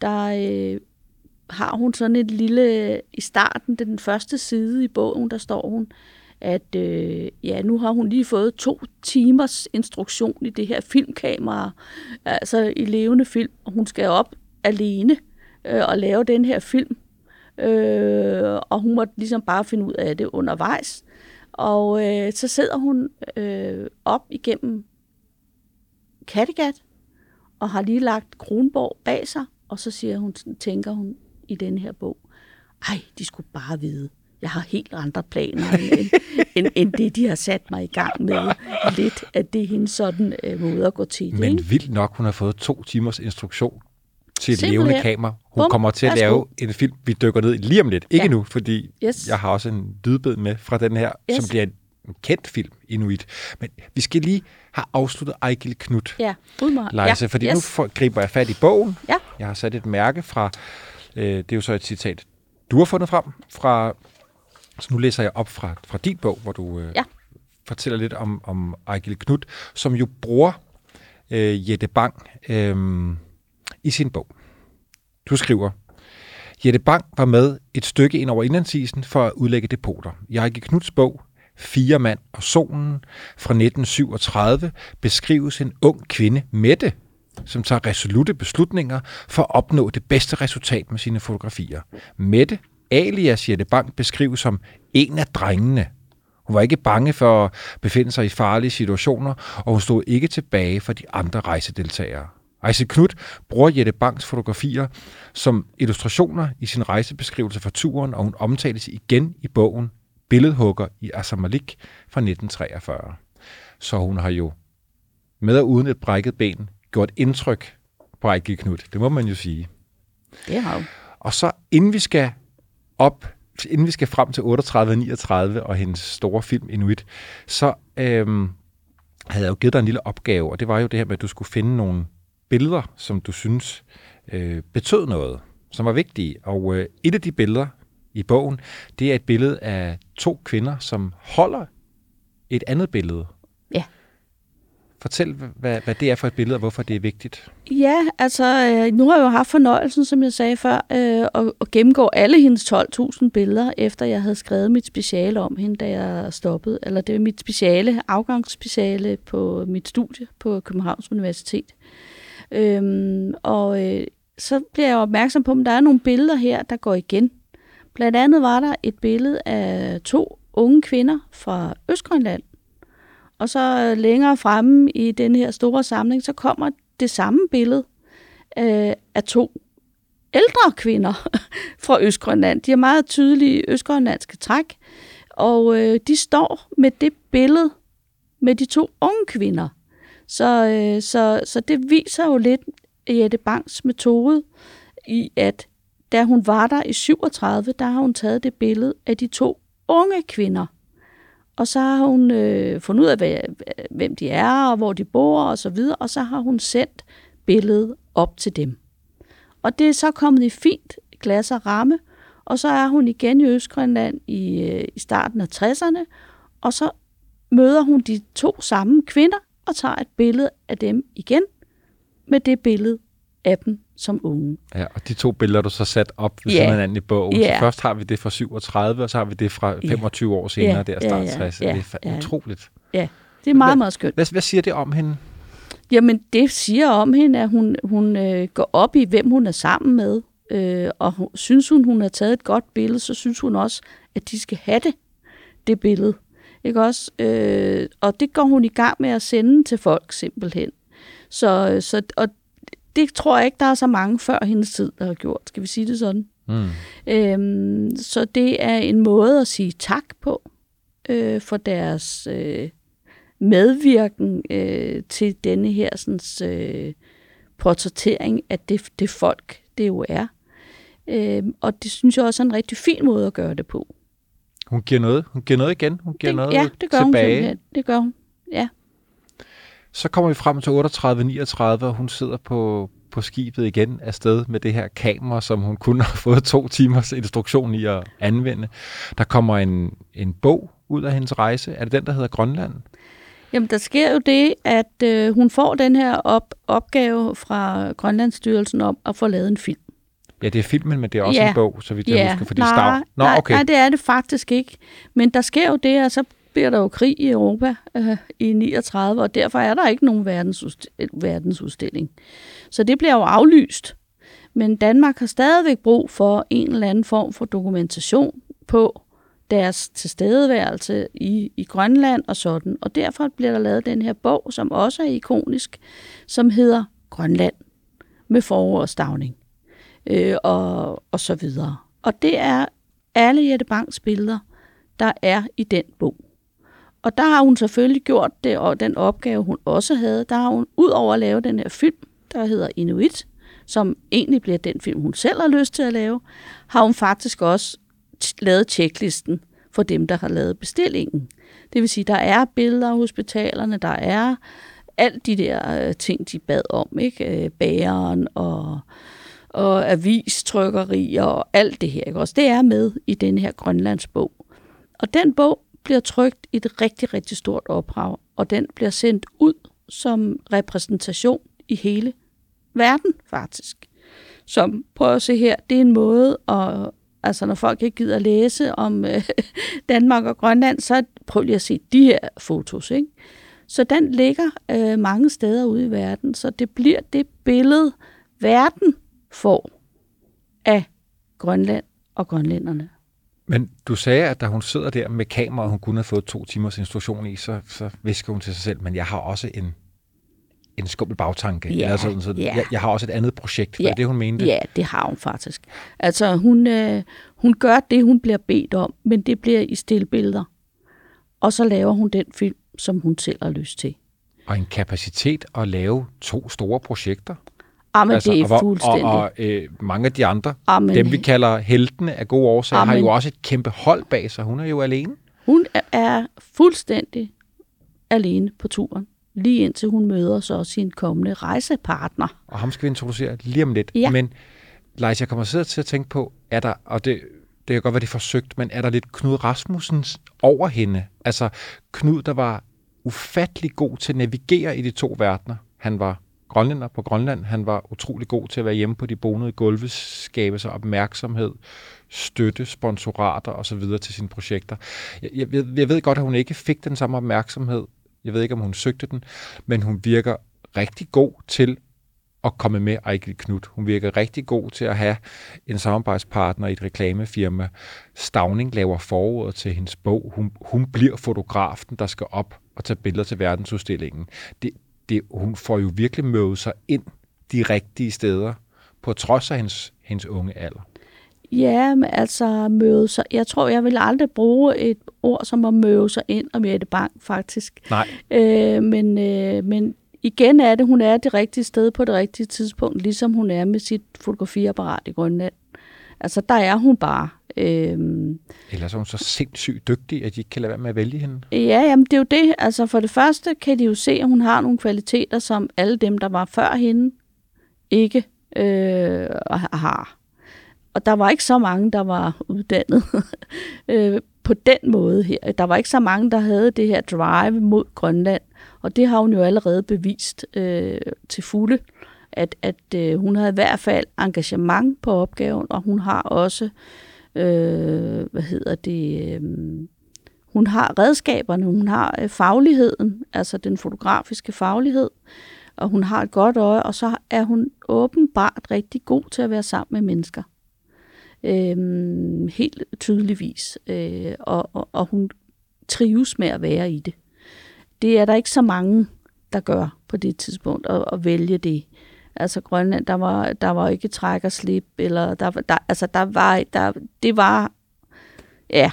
der øh, har hun sådan et lille, i starten, den første side i bogen, der står hun, at øh, ja, nu har hun lige fået to timers instruktion i det her filmkamera, altså i levende film, og hun skal op alene øh, og lave den her film. Øh, og hun måtte ligesom bare finde ud af det undervejs. Og øh, så sidder hun øh, op igennem Kattegat, og har lige lagt Kronborg bag sig, og så siger hun, tænker hun i den her bog, ej, de skulle bare vide, jeg har helt andre planer, end, end, end det, de har sat mig i gang med. Lidt af det er hendes sådan øh, måde at gå til det. Men vildt nok, hun har fået to timers instruktion til et Simpelthen. levende kamera. Hun Bum, kommer til at lave en film, vi dykker ned i lige om lidt. Ikke Ja. nu, fordi Yes. jeg har også en lydbid med fra den her, Yes. som bliver en en kendt film, Inuit. Men vi skal lige have afsluttet Ejgil Knut, Ja, ud mig. Leise, ja, fordi yes. nu får, griber jeg fat i bogen. Ja. Jeg har sat et mærke fra, øh, det er jo så et citat, du har fundet frem, fra, så nu læser jeg op fra, fra din bog, hvor du øh, Ja. fortæller lidt om, om Ejgil Knut, som jo bruger øh, Jette Bang øh, i sin bog. Du skriver, Jette Bang var med et stykke ind over indlandsisen for at udlægge depoter. I Ejgil Knuds bog Fire mand og solen fra 1937 beskrives en ung kvinde, Mette, som tager resolute beslutninger for at opnå det bedste resultat med sine fotografier. Mette, alias Jette Bang, beskrives som en af drengene. Hun var ikke bange for at befinde sig i farlige situationer, og hun stod ikke tilbage for de andre rejsedeltagere. Ejse Knut bruger Jette Bangs fotografier som illustrationer i sin rejsebeskrivelse for turen, og hun omtales igen i bogen Billedhugger i Asamalik fra 1943. Så hun har jo med og uden et brækket ben gjort indtryk på Ejgil Knut. Det må man jo sige. Det har hun. Og så inden vi skal op, inden vi skal frem til 38 39 og hendes store film Inuit, så øhm, havde jeg jo givet dig en lille opgave, og det var jo det her med, at du skulle finde nogle billeder, som du synes øh, betød noget, som var vigtige. Og øh, et af de billeder i bogen, det er et billede af to kvinder, som holder et andet billede. Ja. Fortæl, hvad, hvad det er for et billede, og hvorfor det er vigtigt. Ja, altså øh, nu har jeg jo haft fornøjelsen, som jeg sagde før, øh, at, at gennemgå alle hendes 12.000 billeder, efter jeg havde skrevet mit speciale om hende, da jeg stoppede. Eller det er mit speciale, afgangsspeciale på mit studie på Københavns Universitet. Øhm, og øh, så bliver jeg opmærksom på, at der er nogle billeder her, der går igen. Blandt andet var der et billede af to unge kvinder fra Østgrønland. Og så øh, længere fremme i den her store samling, så kommer det samme billede øh, af to ældre kvinder <laughs> fra Østgrønland. De har meget tydelige østgrønlandske træk, og øh, de står med det billede med de to unge kvinder. Så, øh, så, så det viser jo lidt Jette Bangs metode i, at da hun var der i 37, der har hun taget det billede af de to unge kvinder. Og så har hun øh, fundet ud af, hvad, hvem de er, og hvor de bor, og så videre, og så har hun sendt billedet op til dem. Og det er så kommet i fint glas og ramme, og så er hun igen i Østgrønland i, øh, i starten af 60'erne, og så møder hun de to samme kvinder og tager et billede af dem igen med det billede af dem som unge. Ja, og de to billeder, du så sat op ved yeah. hinanden i bogen. Ja. Så først har vi det fra 37, og så har vi det fra 25 år senere, Ja, der start ja, 60. ja, Det er ja. utroligt. Ja, det er meget, Hvad- meget skønt. Hvad, hvad siger det om hende? Jamen, det siger om hende, at hun, hun øh, går op i, hvem hun er sammen med. Øh, og hun, synes hun, hun har taget et godt billede, så synes hun også, at de skal have det, det billede. Ikke også? Øh, og det går hun i gang med at sende til folk simpelthen. Så, så, og det tror jeg ikke, der er så mange før hendes tid, der har gjort. Skal vi sige det sådan? Mm. Øhm, så det er en måde at sige tak på øh, for deres øh, medvirken øh, til denne her sådan, øh, portrættering af det, det folk, det jo er. Øhm, og det synes jeg også er en rigtig fin måde at gøre det på. Hun giver noget. Hun giver noget igen. Hun giver det, noget ja, det gør hun tilbage. simpelthen. Det gør hun. Ja. Så kommer vi frem til 38-39, og hun sidder på, på skibet igen afsted med det her kamera, som hun kun har <laughs> fået to timers instruktion i at anvende. Der kommer en, en bog ud af hendes rejse. Er det den, der hedder Grønland? Jamen, der sker jo det, at øh, hun får den her op, opgave fra Grønlandsstyrelsen om at få lavet en film. Ja, det er filmen, men det er også Ja. en bog, så vidt jeg husker, fordi nej, Stav... Nå, nej, okay. nej, det er det faktisk ikke. Men der sker jo det, og så bliver der jo krig i Europa øh, i 39, og derfor er der ikke nogen verdensudst- verdensudstilling. Så det bliver jo aflyst. Men Danmark har stadigvæk brug for en eller anden form for dokumentation på deres tilstedeværelse i, i Grønland og sådan. Og derfor bliver der lavet den her bog, som også er ikonisk, som hedder Grønland med forårsstavning øh, og, og så videre. Og det er alle Jette Banks billeder, der er i den bog. Og der har hun selvfølgelig gjort det, og den opgave, hun også havde, der har hun, ud over at lave den her film, der hedder Inuit, som egentlig bliver den film, hun selv har lyst til at lave, har hun faktisk også t- lavet tjeklisten for dem, der har lavet bestillingen. Det vil sige, der er billeder af hospitalerne, der er alt de der øh, ting, de bad om, ikke? Øh, Bæren og og, og avistrykkerier og alt det her. Ikke? Også det er med i den her Grønlandsbog. Og den bog bliver trykt i et rigtig, rigtig stort ophav, og den bliver sendt ud som repræsentation i hele verden, faktisk. Som, prøv at se her, det er en måde at, altså når folk ikke gider læse om øh, <laughs> Danmark og Grønland, så prøv lige at se de her fotos, ikke? Så den ligger øh, mange steder ude i verden, så det bliver det billede, verden får af Grønland og grønlænderne. Men du sagde, at da hun sidder der med kameraet, hun kun har fået to timers instruktion i, så, så visker hun til sig selv, men jeg har også en, en skummel bagtanke. Ja, jeg, er sådan, så ja. jeg, jeg har også et andet projekt. Var Ja, det det, hun mente? Ja, det har hun faktisk. Altså, hun, øh, hun gør det, hun bliver bedt om, men det bliver i stillbilleder. Og så laver hun den film, som hun selv har lyst til. Og en kapacitet at lave to store projekter. Ah, men det er og, fuldstændig. Og, og øh, mange af de andre, Ah, men- dem vi kalder heltene af gode årsager, Ah, har jo også et kæmpe hold bag sig. Hun er jo alene. Hun er- fuldstændig alene på turen, lige indtil hun møder så sin kommende rejsepartner. Og ham skal vi introducere lige om lidt. Ja. Men Leif, jeg kommer sidder til at tænke på, er der, og det, det kan godt være, det er forsøgt, men er der lidt Knud Rasmussens over hende? Altså Knud, der var ufattelig god til at navigere i de to verdener. Han var grønlænder på Grønland. Han var utrolig god til at være hjemme på de bonede gulve, skabe sig opmærksomhed, støtte, sponsorater osv. til sine projekter. Jeg, jeg, ved, jeg ved godt, at hun ikke fik den samme opmærksomhed. Jeg ved ikke, om hun søgte den, men hun virker rigtig god til at komme med Ejgil Knut. Hun virker rigtig god til at have en samarbejdspartner i et reklamefirma. Stavning laver forordet til hendes bog. Hun, hun bliver fotografen, der skal op og tage billeder til verdensudstillingen. Det, det, hun får jo virkelig mødet sig ind de rigtige steder, på trods af hendes, hendes unge alder. Ja, men altså møde sig. Jeg tror, jeg vil aldrig bruge et ord som at møde sig ind om Jette Bang, faktisk. Nej, Øh, men, øh, men igen er det, hun er det rigtige sted på det rigtige tidspunkt, ligesom hun er med sit fotografiapparat i Grønland. Altså, der er hun bare. Øh, ellers er hun så sindssygt dygtig, at de ikke kan lade være med at vælge hende. Ja, jamen det er jo det. Altså for det første kan de jo se, at hun har nogle kvaliteter, som alle dem, der var før hende, ikke øh, har. Og der var ikke så mange, der var uddannet <laughs> øh, på den måde her. Der var ikke så mange, der havde det her drive mod Grønland. Og det har hun jo allerede bevist øh, til fulde, at, at øh, hun har i hvert fald engagement på opgaven, og hun har også, øh, øh, hvad hedder det, øh, hun har redskaberne, hun har øh, fagligheden, altså den fotografiske faglighed, og hun har et godt øje, og så er hun åbenbart rigtig god til at være sammen med mennesker. Øhm, helt tydeligvis. Øh, og, og, og hun trives med at være i det. Det er der ikke så mange, der gør på det tidspunkt, at, at vælge det. Altså Grønland, der var, der var ikke træk og slip, eller der, der, altså der var, der, det var, ja,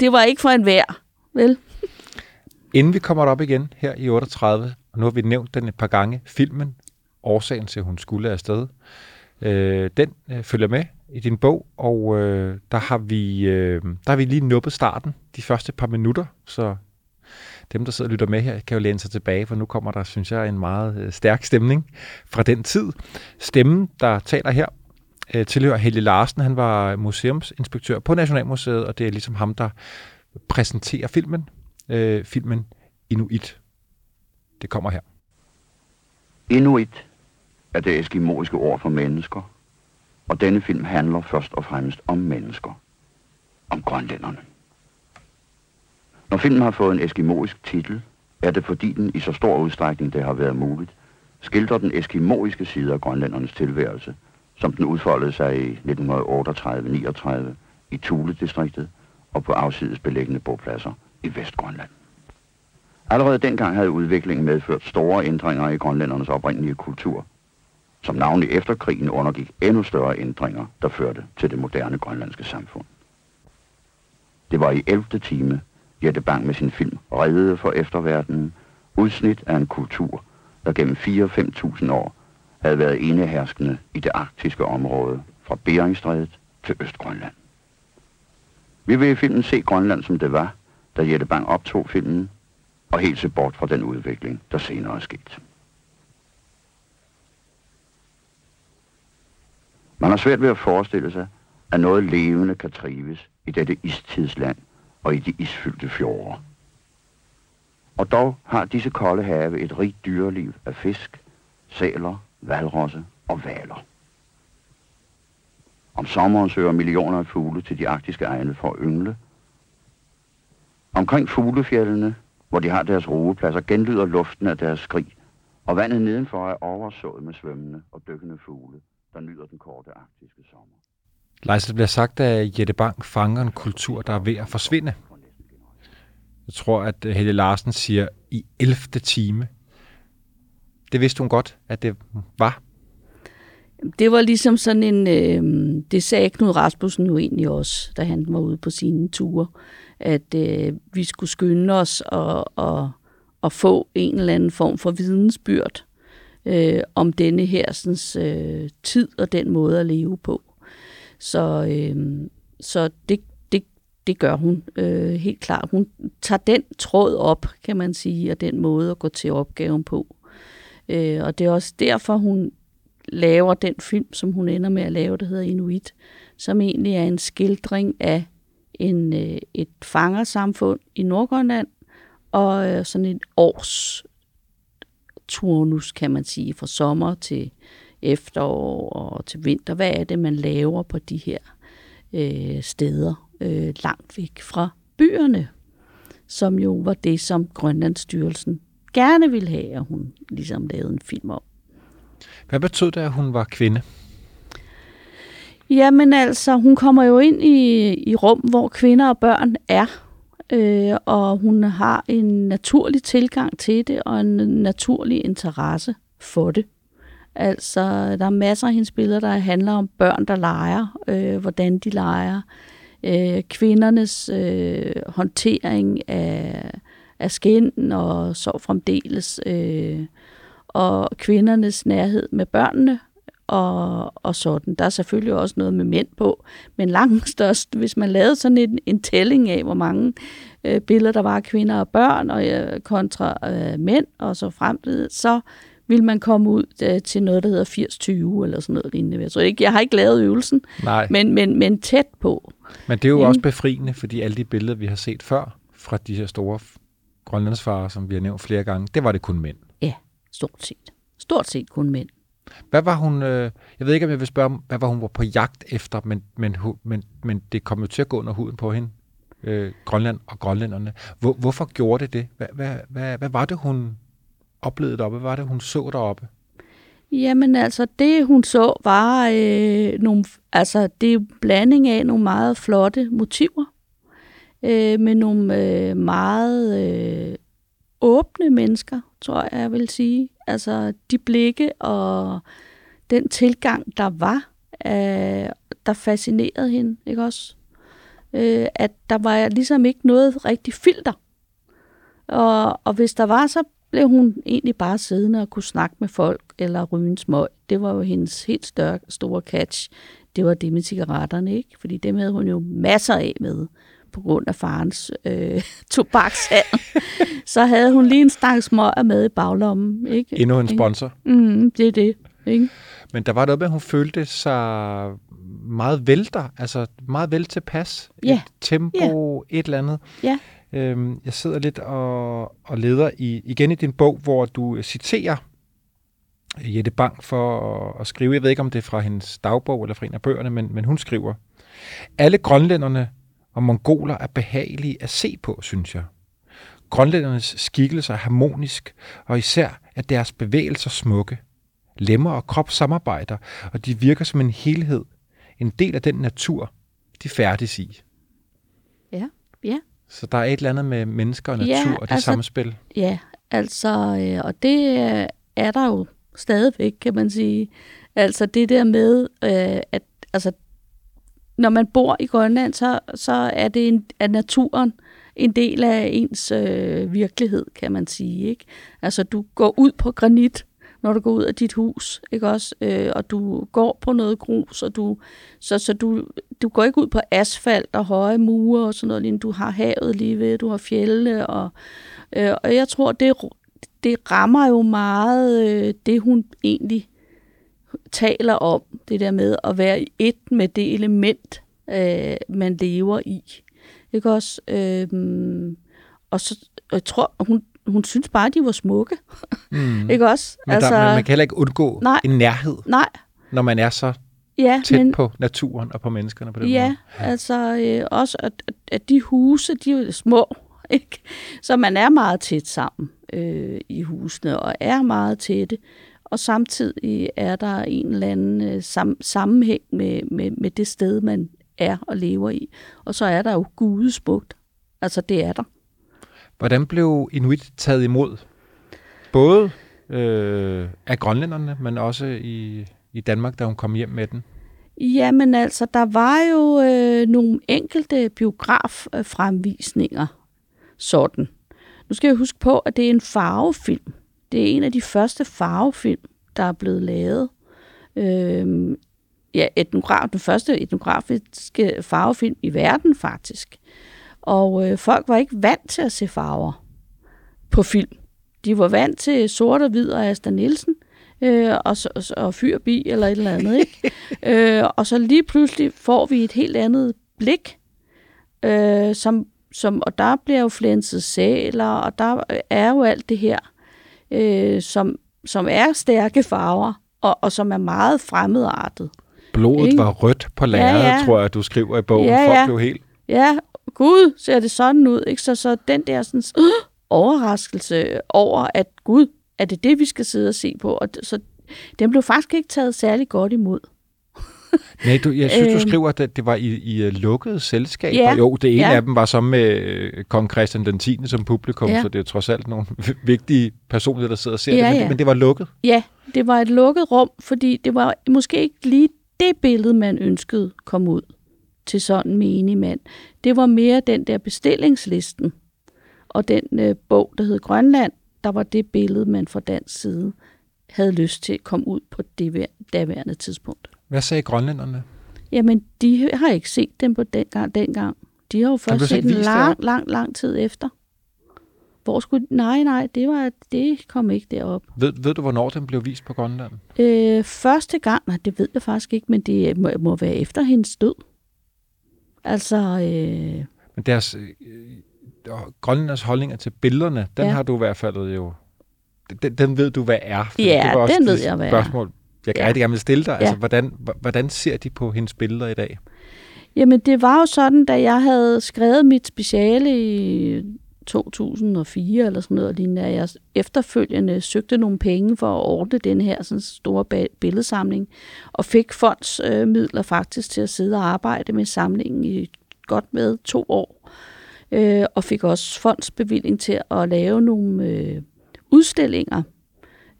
det var ikke for en vær, vel? Inden vi kommer op igen her i 38, og nu har vi nævnt den et par gange, filmen, årsagen til, at hun skulle afsted, øh, den øh, følger med i din bog, og øh, der, har vi, øh, der har vi lige nuppet starten, de første par minutter, så dem, der sidder og lytter med her, kan jo læne sig tilbage, for nu kommer der, synes jeg, en meget øh, stærk stemning fra den tid. Stemmen, der taler her, øh, tilhører Helle Larsen. Han var museumsinspektør på Nationalmuseet, og det er ligesom ham, der præsenterer filmen. Øh, filmen Inuit. Det kommer her. Inuit er det eskimoiske ord for mennesker, og denne film handler først og fremmest om mennesker. Om grønlænderne. Når filmen har fået en eskimoisk titel, er det fordi den i så stor udstrækning det har været muligt, skildrer den eskimoiske side af grønlændernes tilværelse, som den udfoldede sig i 1938-39 i Thule-distriktet og på afsides beliggende bopladser i Vestgrønland. Allerede dengang havde udviklingen medført store ændringer i grønlændernes oprindelige kultur, som navnlig efter krigen undergik endnu større ændringer, der førte til det moderne grønlandske samfund. Det var i 11. time, Jette Bang med sin film reddede for efterverdenen udsnit af en kultur, der gennem 4-5.000 år havde været eneherskende i det arktiske område fra Beringstrædet til Østgrønland. Vi vil i filmen se Grønland som det var, da Jette Bang optog filmen, og helt se bort fra den udvikling, der senere er sket. Man har svært ved at forestille sig, at noget levende kan trives i dette istidsland og i de isfyldte fjorde. Og dog har disse kolde have et rigt dyreliv af fisk, sæler, valrosse og valer. Om sommeren søger millioner af fugle til de arktiske egne for at yngle. Omkring fuglefjellene, hvor de har deres roepladser, genlyder luften af deres skrig, og vandet nedenfor er oversået med svømmende og dykkende fugle, der nyder den korte arktiske sommer. Leif, det bliver sagt, at Jette Bang fanger en kultur, der er ved at forsvinde. Jeg tror, at øh, Helle Larsen siger i 11. time. Det vidste hun godt, at det var. Det var ligesom sådan en, øh, det sagde Knud Rasmussen jo egentlig også, da han var ude på sine ture, at øh, vi skulle skynde os og, og, og få en eller anden form for vidensbyrd øh, om denne her øh, tid og den måde at leve på. Så, øh, så det, det, det gør hun øh, helt klart. Hun tager den tråd op, kan man sige, og den måde at gå til opgaven på. Øh, og det er også derfor, hun laver den film, som hun ender med at lave, der hedder Inuit, som egentlig er en skildring af en, øh, et fangersamfund i Nordgrønland, og øh, sådan en års turnus, kan man sige, fra sommer til efterår og til vinter. Hvad er det, man laver på de her øh, steder øh, langt væk fra byerne, som jo var det, som Grønlandsstyrelsen gerne ville have, at hun ligesom lavede en film om. Hvad betød det, at hun var kvinde? Jamen altså, hun kommer jo ind i, i rum, hvor kvinder og børn er, øh, og hun har en naturlig tilgang til det, og en naturlig interesse for det. Altså, der er masser af hendes billeder, der handler om børn, der leger, øh, hvordan de leger, øh, kvindernes øh, håndtering af, af skin og så fremdeles, øh, og kvindernes nærhed med børnene, og, og sådan. Der er selvfølgelig også noget med mænd på, men langt <laughs> størst, hvis man lavede sådan en, en tælling af, hvor mange øh, billeder der var af kvinder og børn og øh, kontra øh, mænd og så fremtid, så vil man komme ud øh, til noget, der hedder 80-20 eller sådan noget lignende. Jeg, tror ikke, jeg har ikke lavet øvelsen, Nej. Men, men, men tæt på. Men det er jo Ja. også befriende, fordi alle de billeder, vi har set før fra de her store grønlandsfarer, som vi har nævnt flere gange, det var det kun mænd. Ja, stort set. Stort set kun mænd. Hvad var hun, øh, jeg ved ikke, om jeg vil spørge, om, hvad var hun var på jagt efter, men, men, men, men det kom jo til at gå under huden på hende, øh, Grønland og grønlænderne. Hvor, hvorfor gjorde det det? Hvad, hvad, hvad, hvad var det, hun oplevede deroppe? Hvad var det, hun så deroppe? Jamen altså, det hun så var øh, nogle, altså det er blanding af nogle meget flotte motiver, øh, med nogle øh, meget øh, åbne mennesker, tror jeg, jeg vil sige. Altså de blikke og den tilgang, der var, øh, der fascinerede hende, ikke også? Øh, at der var ligesom ikke noget rigtig filter. Og, og hvis der var, så blev hun egentlig bare siddende og kunne snakke med folk eller ryge en smøg. Det var jo hendes helt større, store catch. Det var det med cigaretterne, ikke? Fordi dem havde hun jo masser af med på grund af farens øh, <laughs> tobakshandel. <laughs> så havde hun lige en stak smøger med i baglommen, ikke? Endnu en sponsor. Mm, det er det, ikke? Men der var noget med, at hun følte sig meget vælter, altså meget vel tilpas. Ja. Et tempo, et eller andet. Ja. Øhm, jeg sidder lidt og, og leder i, igen i din bog, hvor du citerer Jette Bang for at, at skrive, jeg ved ikke, om det er fra hendes dagbog eller fra en af bøgerne, men, men hun skriver, alle grønlænderne og mongoler er behagelige at se på, synes jeg. Grønlændernes skikkelse er harmonisk, og især er deres bevægelser smukke. Lemmer og krop samarbejder, og de virker som en helhed. En del af den natur, de færdes i. Ja, ja. Så der er et eller andet med mennesker og natur Ja, og det altså- samspil. Ja, altså, øh, og det øh, er der jo stadigvæk, kan man sige. Altså det der med, øh, at altså, når man bor i Grønland, så, så er det en, er naturen en del af ens øh, virkelighed, kan man sige. Ikke? Altså du går ud på granit, når du går ud af dit hus, ikke også? Øh, og du går på noget grus, og du, så, så du, du går ikke ud på asfalt og høje mure og sådan noget, lignende. du har havet lige ved, du har fjelle, og, øh, og jeg tror, det, det rammer jo meget øh, det, hun egentlig taler om, det der med at være i et med det element, øh, man lever i. Ikke også? Øh, og så, og jeg tror, hun, hun synes bare, at de var smukke. Mm. <laughs> Ikke også? Men altså, der, man, man kan heller ikke undgå Nej. en nærhed, Nej, når man er så ja, tæt men, på naturen og på menneskerne på den ja, måde. altså øh, også, at, at- de huse, de er små, <laughs> ikke? Så man er meget tæt sammen øh, i husene, og er meget tætte. Og samtidig er der en eller anden øh, sam, sammenhæng med, med, med det sted, man er og lever i. Og så er der jo gudesmukt. Altså, det er der. Hvordan blev Inuit taget imod? Både øh, af grønlænderne, men også i, i Danmark, da hun kom hjem med den. Jamen altså, der var jo øh, nogle enkelte biograffremvisninger sådan. Nu skal jeg huske på, at det er en farvefilm. Det er en af de første farvefilm, der er blevet lavet. Øh, ja, etnograf, den første etnografiske farvefilm i verden faktisk. Og øh, folk var ikke vant til at se farver på film. De var vant til sort og hvid og Asta Nielsen, øh, og, og, og fyrbi eller et eller andet. Ikke? <laughs> øh, og så lige pludselig får vi et helt andet blik, øh, som, som, og der bliver jo flænset sæler, og der er jo alt det her, øh, som, som er stærke farver, og, og som er meget fremmedartet. Blodet Ikke? var rødt på lærredet, Ja, ja. tror jeg, du skriver i bogen. Ja, Folk ja. blev helt... Ja, gud, ser det sådan ud. Ikke? Så, så den der sådan, øh, overraskelse over, at gud, er det det, vi skal sidde og se på? Og så den blev faktisk ikke taget særlig godt imod. <laughs> Nej, du, jeg synes, du Øhm. skriver, at det var i, i øh, lukkede selskaber. Ja, Jo, det ene ja. af dem var så med øh, kong Christian den 10. som publikum, Ja. så det er trods alt nogle vigtige personer, der sidder og ser Ja, det, men, ja. men det var lukket. Ja, det var et lukket rum, fordi det var måske ikke lige det billede, man ønskede kom ud til sådan en menig mand. Det var mere den der bestillingslisten, og den øh, bog, der hed Grønland, der var det billede, man fra dansk side havde lyst til at komme ud på det vær- daværende tidspunkt. Hvad sagde grønlænderne? Jamen, de har ikke set dem på dengang. dengang. De har jo først set den lang, lang, lang tid efter. Hvor skulle... Nej, nej, det, var, det kom ikke derop. Ved, ved du, hvornår den blev vist på Grønland? Øh, første gang, nej, det ved jeg faktisk ikke, men det må, må være efter hendes død. Altså, øh, Men deres, øh, øh, grønlænders holdninger til billederne, den Ja. har du i hvert fald jo... Den, den ved du, hvad er. Ja, det var også den ved jeg, hvad er. spørgsmål, jeg Ja. rigtig gerne vil stille dig. Altså, Ja. hvordan, h- hvordan ser de på hendes billeder i dag? jamen det var jo sådan, da jeg havde skrevet mit speciale i 2004 eller sådan noget, lignende, at jeg efterfølgende søgte nogle penge for at ordne den her sådan store billedsamling, og fik fondsmidler øh, faktisk til at sidde og arbejde med samlingen i godt med to år, øh, og fik også fondsbevilling til at lave nogle øh, udstillinger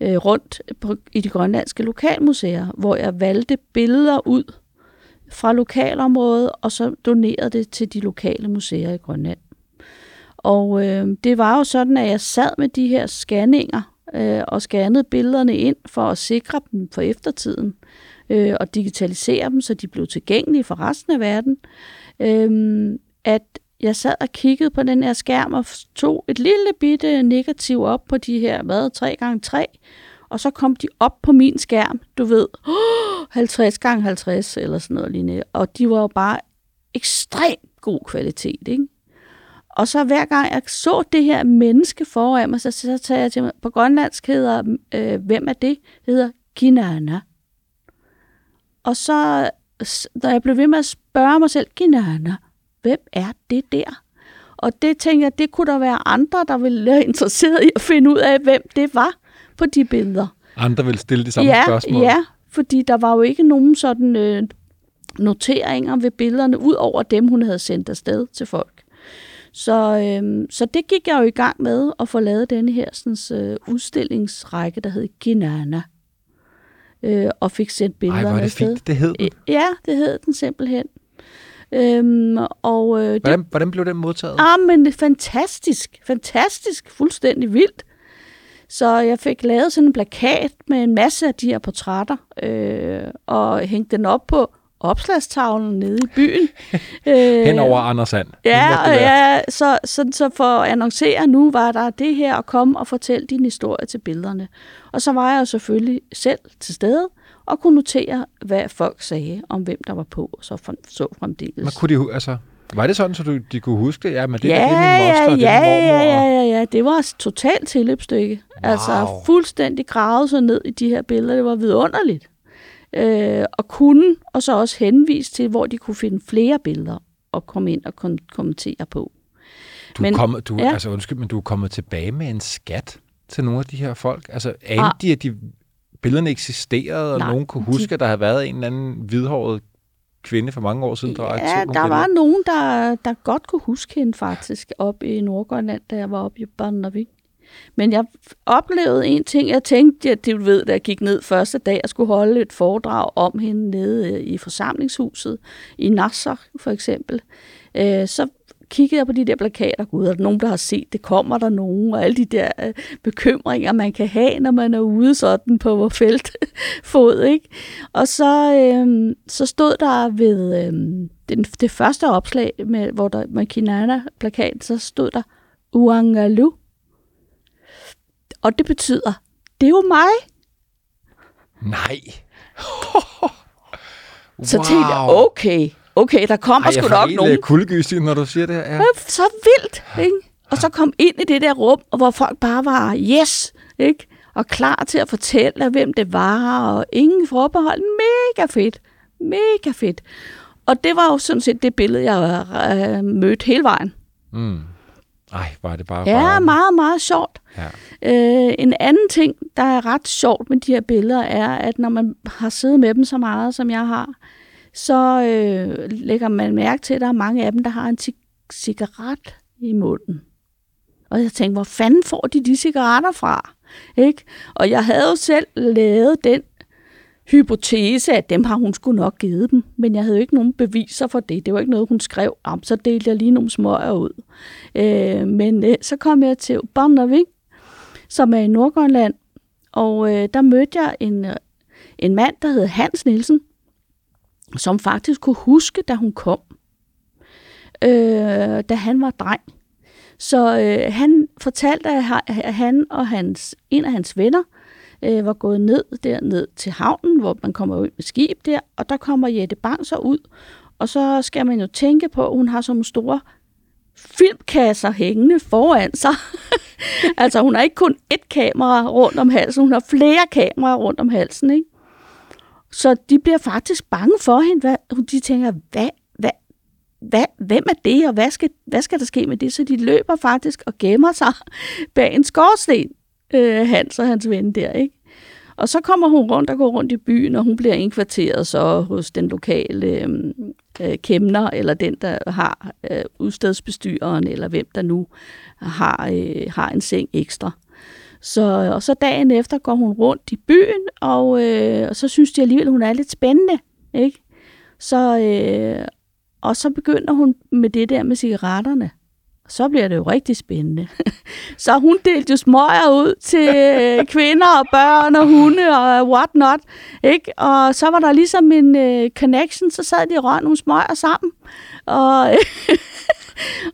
øh, rundt på, i de grønlandske lokalmuseer, hvor jeg valgte billeder ud fra lokalområdet, og så donerede det til de lokale museer i Grønland. Og øh, det var jo sådan, at jeg sad med de her scanninger øh, og scannede billederne ind for at sikre dem for eftertiden øh, og digitalisere dem, så de blev tilgængelige for resten af verden. Øh, at jeg sad og kiggede på den her skærm og tog et lille bitte negativ op på de her, hvad, 3x3, og så kom de op på min skærm, du ved, <gasps> 50 gange 50 eller sådan noget lignende. Og de var jo bare ekstremt god kvalitet, ikke? Og så hver gang jeg så det her menneske foran mig, så, så tager jeg til mig, på grønlandsk hedder, øh, hvem er det? Det hedder Kinana. Og så, når jeg blev ved med at spørge mig selv, Kinana, hvem er det der? Og det tænkte jeg, det kunne der være andre, der ville være interesseret i at finde ud af, hvem det var på de billeder Andre vil stille de samme ja, spørgsmål. Ja, fordi der var jo ikke nogen sådan øh, noteringer ved billederne, ud over dem, hun havde sendt afsted til folk. Så, øh, så det gik jeg jo i gang med at få lavet denne her sådan, øh, udstillingsrække, der hed Ginana. Øh, og fik sendt Ej, billederne hvor er det afsted. fint, det hed den. Ja, det hed den simpelthen. Øhm, og øh, det, Hvordan, hvordan blev den modtaget? Ah, men det fantastisk. Fantastisk. Fuldstændig vildt. Så jeg fik lavet sådan en plakat med en masse af de her portrætter, øh, og hængte den op på opslagstavlen nede i byen. <laughs> Hen over Anders Sand. Nu Ja, ja så, så, så for at annoncere nu, var der det her, at komme og fortælle din historie til billederne. Og så var jeg jo selvfølgelig selv til stede, og kunne notere, hvad folk sagde om, hvem der var på, og så, for, så fremdeles. Men kunne de, altså, var det sådan, så du, de kunne huske? Ja, men det, ja, der, det er min moster, ja, det er ja, min mormor. ja, ja, ja, ja. Det var et totalt tilløbsstykke. Wow. Altså fuldstændig gravet sig ned i de her billeder. Det var vidunderligt. Øh, og kunne, og så også henvise til, hvor de kunne finde flere billeder og komme ind og kom- kommentere på. Du, Men- kommet, du, ja. altså, undskyld, men du er kommet tilbage med en skat til nogle af de her folk. Altså, anede Ah. de, at de billederne eksisterede, og Nej, nogen kunne de- huske, at der havde været en eller anden hvidhåret kvinde for mange år siden, der Ja, der billeder? var nogen, der, der godt kunne huske hende faktisk, op i Nordgrønland, da jeg var oppe i Barnavik. Men jeg oplevede en ting, jeg tænkte, at du ved, da jeg gik ned første dag, jeg skulle holde et foredrag om hende nede øh, i forsamlingshuset, i Nassau for eksempel. Øh, så kiggede jeg på de der plakater, gud, er der nogen, der har set det, kommer der nogen, og alle de der øh, bekymringer, man kan have, når man er ude sådan på feltfod, ikke? Og så, øh, så stod der ved øh, den, det første opslag, med, hvor der med Kinana-plakaten, så stod der Uangalu. Og det betyder, det er jo mig. Nej. <laughs> Så tænkte jeg, okay, okay, der kommer Ej, sgu jeg nok nogen. øh, kuldegysning, når du siger det her. Ja. Så vildt, ikke? Og så kom ind i det der rum, og hvor folk bare var yes, ikke? Og klar til at fortælle, hvem det var, og ingen forbehold. Mega fedt. Mega fedt. Og det var jo sådan set det billede, jeg øh, mødte hele vejen. Mm. Ej, var det bare... Ja, bare... meget, meget sjovt. Ja. Øh, en anden ting, der er ret sjovt med de her billeder, er, at når man har siddet med dem så meget, som jeg har, så øh, lægger man mærke til, at der er mange af dem, der har en ci- cigaret i munden. Og jeg tænkte, hvor fanden får de de cigaretter fra? Ikke? Og jeg havde jo selv lavet den hypotese, at dem har hun skulle nok givet dem, men jeg havde jo ikke nogen beviser for det. Det var ikke noget, hun skrev om, så delte jeg lige nogle smøger ud. Øh, men øh, så kom jeg til Barnavik, som er i Nordgrønland, og øh, der mødte jeg en, øh, en mand, der hed Hans Nielsen, som faktisk kunne huske, da hun kom, øh, da han var dreng. Så øh, han fortalte, at at han og hans, en af hans venner øh, var gået ned derned til havnen, hvor man kommer ud med skib der, og der kommer Jette Bang så ud, og så skal man jo tænke på, at hun har sådan nogle store filmkasser hængende foran sig. <laughs> altså hun har ikke kun et kamera rundt om halsen, hun har flere kameraer rundt om halsen, ikke? Så de bliver faktisk bange for hende. Hvad, de tænker, hvad, hvad, hvad, hvem er det, og hvad skal, hvad skal der ske med det? Så de løber faktisk og gemmer sig <laughs> bag en skorsten, øh, Hans og hans ven der, ikke? Og så kommer hun rundt og går rundt i byen, og hun bliver indkvarteret så hos den lokale øhm, øh, kæmner, eller den, der har øh, udstedsbestyreren, eller hvem der nu har, øh, har en seng ekstra. Så, og så dagen efter går hun rundt i byen, og, øh, og så synes de alligevel, hun er lidt spændende. Ikke? Så, øh, og så begynder hun med det der med cigaretterne. Så bliver det jo rigtig spændende. <laughs> så hun delte jo smøger ud til øh, kvinder og børn og hunde og what not. Ikke? Og så var der ligesom en øh, connection, så sad de og røg nogle smøger sammen. Og, <laughs>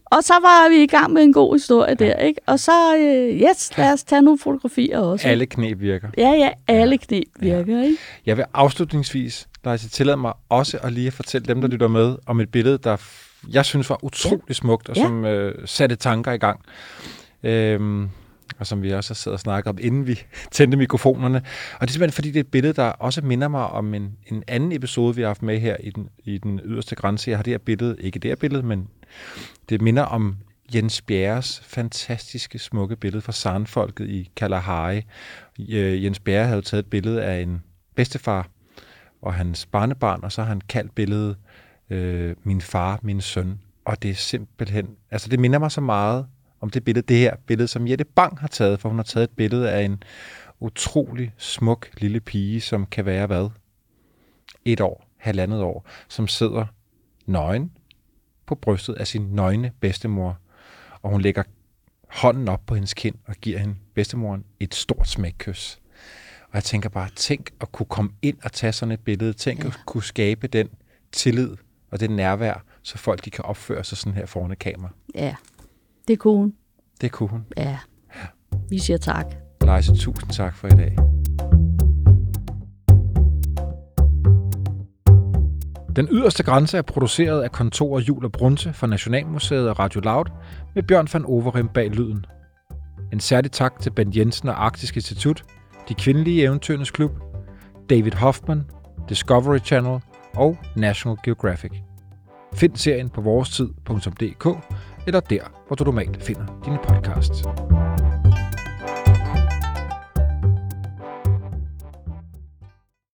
og så var vi i gang med en god historie der. Ikke? Og så, øh, yes, lad os tage nogle fotografier også. Alle knep virker. Ja, ja, alle knep virker, ikke? Jeg vil afslutningsvis, Lejse, tillade mig også at lige fortælle dem, der lytter med, om et billede, der jeg synes var utrolig smukt, og Ja. som øh, satte tanker i gang. Øhm, og som vi også har siddet og snakket om, inden vi <laughs> tændte mikrofonerne. Og det er simpelthen, fordi det er et billede, der også minder mig om en, en anden episode, vi har haft med her i den, i den yderste grænse. Jeg har det her billede, ikke det her billede, men det minder om Jens Bjerres fantastiske, smukke billede fra Sarnfolket i Kalahari. Øh, Jens Bjerre havde taget et billede af en bedstefar og hans barnebarn, og så har han kaldt billedet øh, min far, min søn. Og det er simpelthen, altså det minder mig så meget om det billede, det her billede, som Jette Bang har taget, for hun har taget et billede af en utrolig smuk lille pige, som kan være hvad? Et år, halvandet år, som sidder nøgen på brystet af sin nøgne bedstemor, og hun lægger hånden op på hendes kind og giver hende bedstemoren et stort smækkys. Og jeg tænker bare, tænk at kunne komme ind og tage sådan et billede. Tænk ja. at kunne skabe den tillid og det nærvær, så folk de kan opføre sig sådan her foran et kamera. Ja, det kunne hun. Det kunne hun. Ja. Vi siger tak. Lejse, tusind tak for i dag. Den yderste grænse er produceret af kontorer Jul og Brunse for Nationalmuseet og Radio Loud med Bjørn van Overim bag lyden. En særlig tak til Ben Jensen og Arktisk Institut, De Kvindelige Eventyrernes Klub, David Hoffman, Discovery Channel og National Geographic. Find serien på vorestid.dk eller der, hvor du normalt finder dine podcasts.